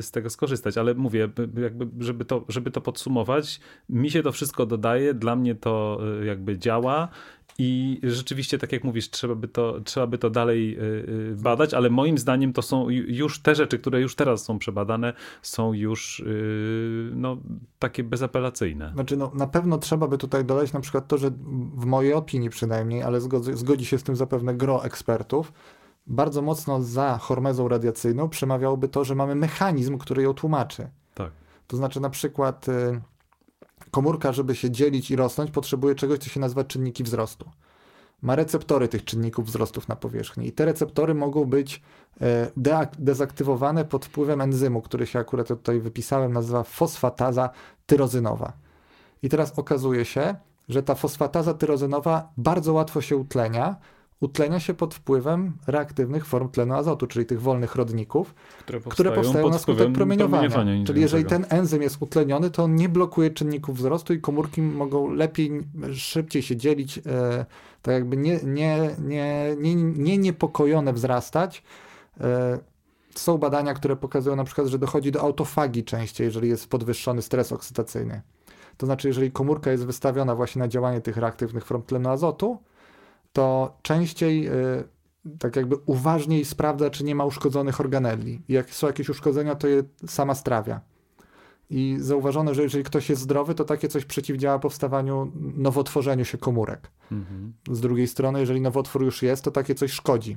z tego skorzystać. Ale mówię, jakby, żeby, to, żeby to podsumować, mi się to wszystko dodaje, dla mnie to jakby działa. I rzeczywiście, tak jak mówisz, trzeba by to, trzeba by to dalej y, y, badać, ale moim zdaniem to są już te rzeczy, które już teraz są przebadane, są już y, no, takie bezapelacyjne. Znaczy, no, na pewno trzeba by tutaj dodać na przykład to, że w mojej opinii przynajmniej, ale zgodzi, zgodzi się z tym zapewne gro ekspertów, bardzo mocno za hormezą radiacyjną przemawiałoby to, że mamy mechanizm, który ją tłumaczy. Tak. To znaczy na przykład komórka, żeby się dzielić i rosnąć, potrzebuje czegoś, co się nazywa czynniki wzrostu. Ma receptory tych czynników wzrostów na powierzchni i te receptory mogą być e, dezaktywowane pod wpływem enzymu, który się akurat tutaj wypisałem, nazywa fosfataza tyrozynowa. I teraz okazuje się, że ta fosfataza tyrozynowa bardzo łatwo się utlenia, utlenia się pod wpływem reaktywnych form tlenu azotu, czyli tych wolnych rodników, które powstają, które powstają na skutek promieniowania. promieniowania czyli jeżeli ten enzym jest utleniony, to on nie blokuje czynników wzrostu i komórki mogą lepiej, szybciej się dzielić, e, tak jakby nie, nie, nie, nie, nie niepokojone wzrastać. E, są badania, które pokazują na przykład, że dochodzi do autofagii częściej, jeżeli jest podwyższony stres oksydacyjny. To znaczy, jeżeli komórka jest wystawiona właśnie na działanie tych reaktywnych form tlenu azotu, to częściej y, tak jakby uważniej sprawdza, czy nie ma uszkodzonych organeli. Jak są jakieś uszkodzenia, to je sama strawia. I zauważono, że jeżeli ktoś jest zdrowy, to takie coś przeciwdziała powstawaniu, nowotworzeniu się komórek. Mhm. Z drugiej strony, jeżeli nowotwór już jest, to takie coś szkodzi.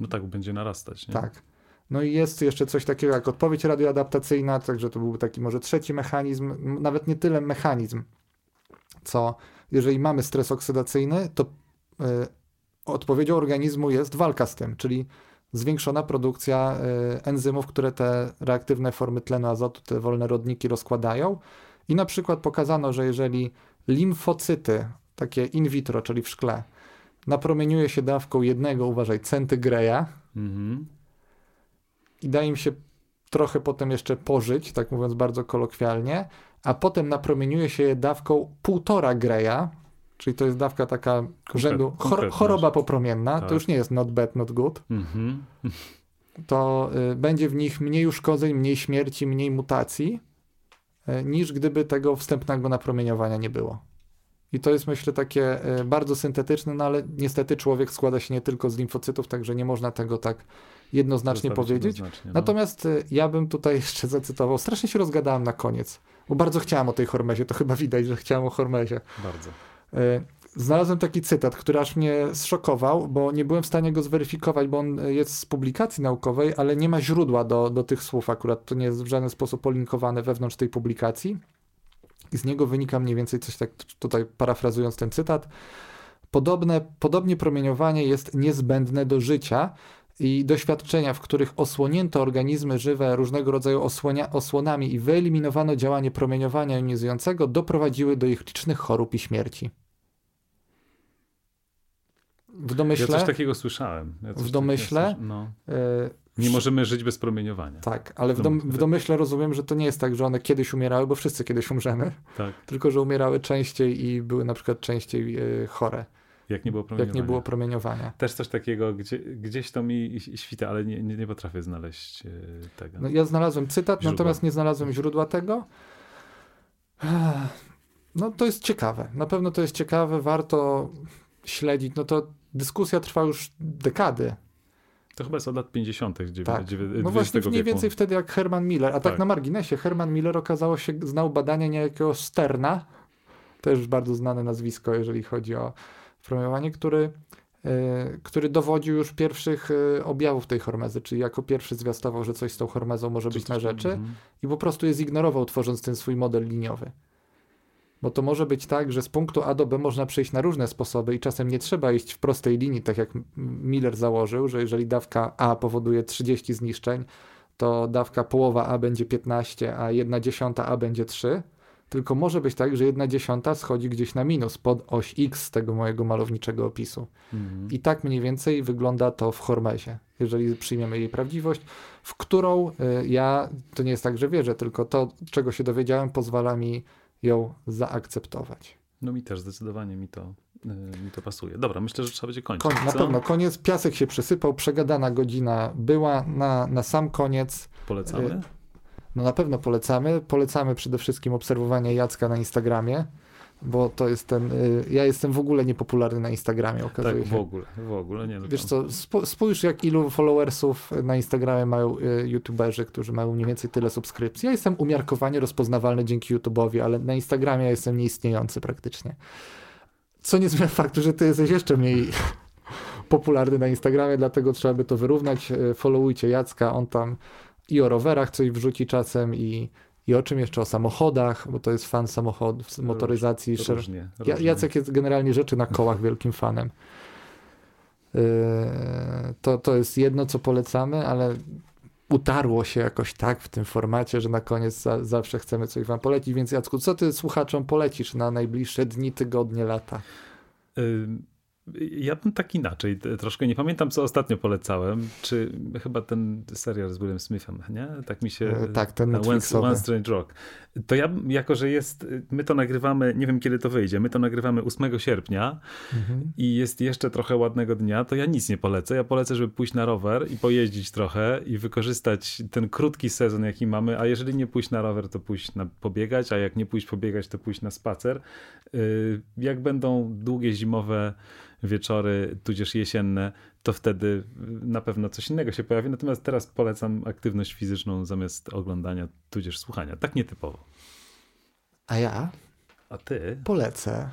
No tak, będzie narastać. Nie? Tak. No i jest jeszcze coś takiego jak odpowiedź radioadaptacyjna, także to byłby taki może trzeci mechanizm, nawet nie tyle mechanizm, co jeżeli mamy stres oksydacyjny, to y, odpowiedzią organizmu jest walka z tym, czyli zwiększona produkcja y, enzymów, które te reaktywne formy tlenu azotu, te wolne rodniki rozkładają. I na przykład pokazano, że jeżeli limfocyty, takie in vitro, czyli w szkle, napromieniuje się dawką jednego, uważaj, centygreja mm-hmm. i da im się trochę potem jeszcze pożyć, tak mówiąc bardzo kolokwialnie, a potem napromieniuje się je dawką półtora greja, czyli to jest dawka taka rzędu chor choroba popromienna, tak. to już nie jest not bad, not good, mm-hmm. to y, będzie w nich mniej uszkodzeń, mniej śmierci, mniej mutacji, y, niż gdyby tego wstępnego napromieniowania nie było. I to jest myślę takie y, bardzo syntetyczne, no ale niestety człowiek składa się nie tylko z limfocytów, także nie można tego tak jednoznacznie powiedzieć. Jednoznacznie, no. Natomiast y, ja bym tutaj jeszcze zacytował, strasznie się rozgadałem na koniec, bo bardzo chciałem o tej Hormezie, to chyba widać, że chciałem o Hormezie. Bardzo. Y, znalazłem taki cytat, który aż mnie zszokował, bo nie byłem w stanie go zweryfikować, bo on jest z publikacji naukowej, ale nie ma źródła do, do tych słów akurat. To nie jest w żaden sposób polinkowane wewnątrz tej publikacji. I z niego wynika mniej więcej coś tak, tutaj parafrazując ten cytat. Podobne, podobnie promieniowanie jest niezbędne do życia, i doświadczenia, w których osłonięto organizmy żywe różnego rodzaju osłonia, osłonami i wyeliminowano działanie promieniowania jonizującego, doprowadziły do ich licznych chorób i śmierci. W domyśle. Ja coś takiego słyszałem. Ja w domyśle. no. y, nie możemy żyć bez promieniowania. Tak, ale w, dom, w domyśle rozumiem, że to nie jest tak, że one kiedyś umierały, bo wszyscy kiedyś umrzemy. Tak. Tylko, że umierały częściej i były na przykład częściej y, chore. Jak nie było promieniowania. Jak nie było promieniowania. Też coś takiego, gdzie, gdzieś to mi świta, ale nie, nie, nie potrafię znaleźć e, tego. No, ja znalazłem cytat, źródła. natomiast nie znalazłem źródła tego. No to jest ciekawe. Na pewno to jest ciekawe, warto śledzić. No to dyskusja trwa już dekady. To chyba jest od lat 50. Tak. No właśnie mniej więcej wtedy jak Herman Miller. A tak. tak na marginesie, Herman Miller okazało się, znał badania niejakiego Sterna, też bardzo znane nazwisko, jeżeli chodzi o promieniowanie, który, e, który dowodził już pierwszych e, objawów tej hormezy, czyli jako pierwszy zwiastował, że coś z tą hormezą może być na rzeczy mm -hmm. i po prostu je zignorował, tworząc ten swój model liniowy. Bo to może być tak, że z punktu A do B można przejść na różne sposoby i czasem nie trzeba iść w prostej linii, tak jak Miller założył, że jeżeli dawka A powoduje 30 zniszczeń, to dawka połowa A będzie 15, a jedna dziesiąta A będzie 3 tylko może być tak, że jedna dziesiąta schodzi gdzieś na minus pod oś x tego mojego malowniczego opisu. Mhm. I tak mniej więcej wygląda to w Hormezie, jeżeli przyjmiemy jej prawdziwość, w którą y, ja, to nie jest tak, że wierzę, tylko to, czego się dowiedziałem, pozwala mi ją zaakceptować. No mi też zdecydowanie mi to, y, mi to pasuje. Dobra, myślę, że trzeba będzie kończyć. Koń, na pewno koniec, piasek się przesypał, przegadana godzina była na, na sam koniec. Polecamy? Y, no na pewno polecamy. Polecamy przede wszystkim obserwowanie Jacka na Instagramie, bo to jest ten, y, ja jestem w ogóle niepopularny na Instagramie, okazuje tak, się. w ogóle, w ogóle, nie. No Wiesz co, spójrz jak ilu followersów na Instagramie mają y, youtuberzy, którzy mają mniej więcej tyle subskrypcji. Ja jestem umiarkowanie rozpoznawalny dzięki YouTube'owi, ale na Instagramie jestem nieistniejący praktycznie. Co nie zmienia faktu, że ty jesteś jeszcze mniej popularny na Instagramie, dlatego trzeba by to wyrównać. E, followujcie Jacka, on tam i o rowerach coś wrzuci czasem i, i o czym jeszcze? O samochodach, bo to jest fan samochodów, motoryzacji. Róż, różnie, różnie. Jacek jest generalnie rzeczy na kołach wielkim fanem. E, to, to jest jedno, co polecamy, ale utarło się jakoś tak w tym formacie, że na koniec za, zawsze chcemy coś wam polecić. Więc Jacku, co ty słuchaczom polecisz na najbliższe dni, tygodnie, lata? Ja bym tak inaczej, troszkę nie pamiętam, co ostatnio polecałem, czy chyba ten serial z Willem Smithem, nie? Tak mi się... E, tak, ten Netflixowy. One Strange Rock. To ja, jako że jest, my to nagrywamy, nie wiem kiedy to wyjdzie, my to nagrywamy 8 sierpnia mhm. i jest jeszcze trochę ładnego dnia, to ja nic nie polecę. Ja polecę, żeby pójść na rower i pojeździć trochę i wykorzystać ten krótki sezon, jaki mamy, a jeżeli nie pójść na rower, to pójść na pobiegać, a jak nie pójść pobiegać, to pójść na spacer. Jak będą długie zimowe wieczory, tudzież jesienne, to wtedy na pewno coś innego się pojawi. Natomiast teraz polecam aktywność fizyczną zamiast oglądania, tudzież słuchania. Tak nietypowo. A ja? A ty? Polecę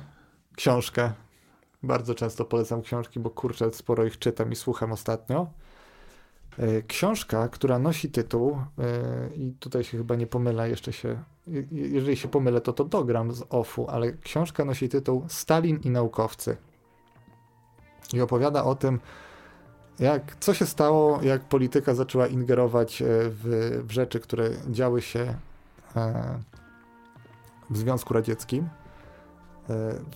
książkę. Bardzo często polecam książki, bo kurczę, sporo ich czytam i słucham ostatnio. E, książka, która nosi tytuł, e, i tutaj się chyba nie pomylę, jeszcze się, jeżeli się pomylę, to to dogram z OFU, ale książka nosi tytuł Stalin i naukowcy i opowiada o tym, jak, co się stało, jak polityka zaczęła ingerować e, w, w rzeczy, które działy się e, w Związku Radzieckim, e,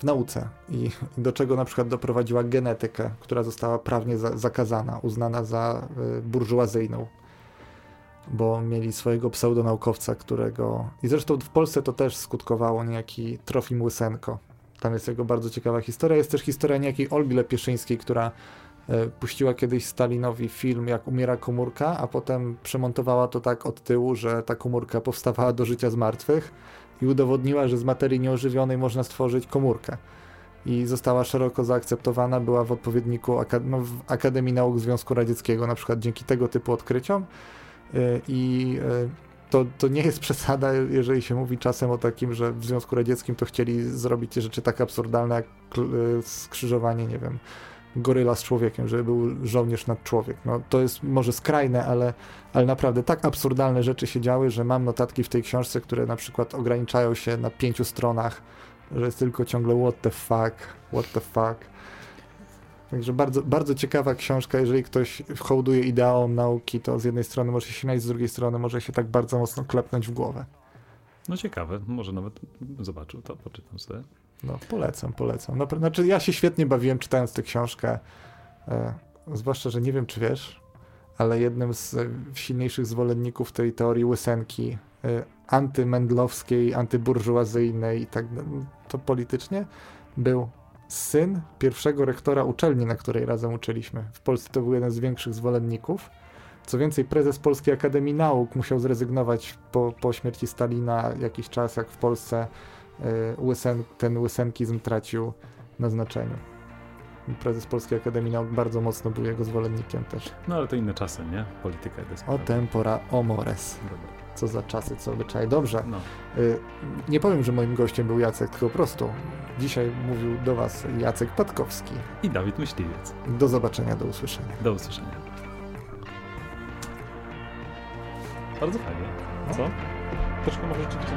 w nauce i, do czego na przykład doprowadziła genetykę, która została prawnie za, zakazana, uznana za burżuazyjną, bo mieli swojego pseudonaukowca, którego... I zresztą w Polsce to też skutkowało niejaki Trofim Łysenko, tam jest jego bardzo ciekawa historia. Jest też historia niejakiej Olgi Lepieszyńskiej, która e, puściła kiedyś Stalinowi film, jak umiera komórka, a potem przemontowała to tak od tyłu, że ta komórka powstawała do życia z martwych i udowodniła, że z materii nieożywionej można stworzyć komórkę. I została szeroko zaakceptowana, była w odpowiedniku no, w Akademii Nauk Związku Radzieckiego, na przykład dzięki tego typu odkryciom. E, I e, to, to nie jest przesada, jeżeli się mówi czasem o takim, że w Związku Radzieckim to chcieli zrobić rzeczy tak absurdalne jak e, skrzyżowanie, nie wiem, goryla z człowiekiem, żeby był żołnierz nad człowiek. No, to jest może skrajne, ale, ale naprawdę tak absurdalne rzeczy się działy, że mam notatki w tej książce, które na przykład ograniczają się na pięciu stronach, że jest tylko ciągle what the fuck, what the fuck. Także bardzo, bardzo ciekawa książka, jeżeli ktoś hołduje ideałom nauki, to z jednej strony może się śmiać, z drugiej strony może się tak bardzo mocno klepnąć w głowę. No ciekawe, może nawet zobaczył to, poczytam sobie. No polecam, polecam. No, znaczy ja się świetnie bawiłem czytając tę książkę, e, zwłaszcza, że nie wiem czy wiesz, ale jednym z silniejszych zwolenników tej teorii łysenki, e, antymendlowskiej, antyburżuazyjnej i tak to politycznie był syn pierwszego rektora uczelni, na której razem uczyliśmy. W Polsce to był jeden z większych zwolenników. Co więcej, prezes Polskiej Akademii Nauk musiał zrezygnować po, po śmierci Stalina jakiś czas, jak w Polsce y, łysen, ten łysenkizm tracił na znaczeniu. Prezes Polskiej Akademii Nauk bardzo mocno był jego zwolennikiem też. No ale to inne czasy, nie? Polityka jest. O tempora omores. Dobra co za czasy, co obyczaje. Dobrze. No. Y, nie powiem, że moim gościem był Jacek, tylko po prostu dzisiaj mówił do Was Jacek Patkowski. I Dawid Myśliwiec. Do zobaczenia, do usłyszenia. Do usłyszenia. Bardzo fajnie. Co? Troszkę może rzeczywiście...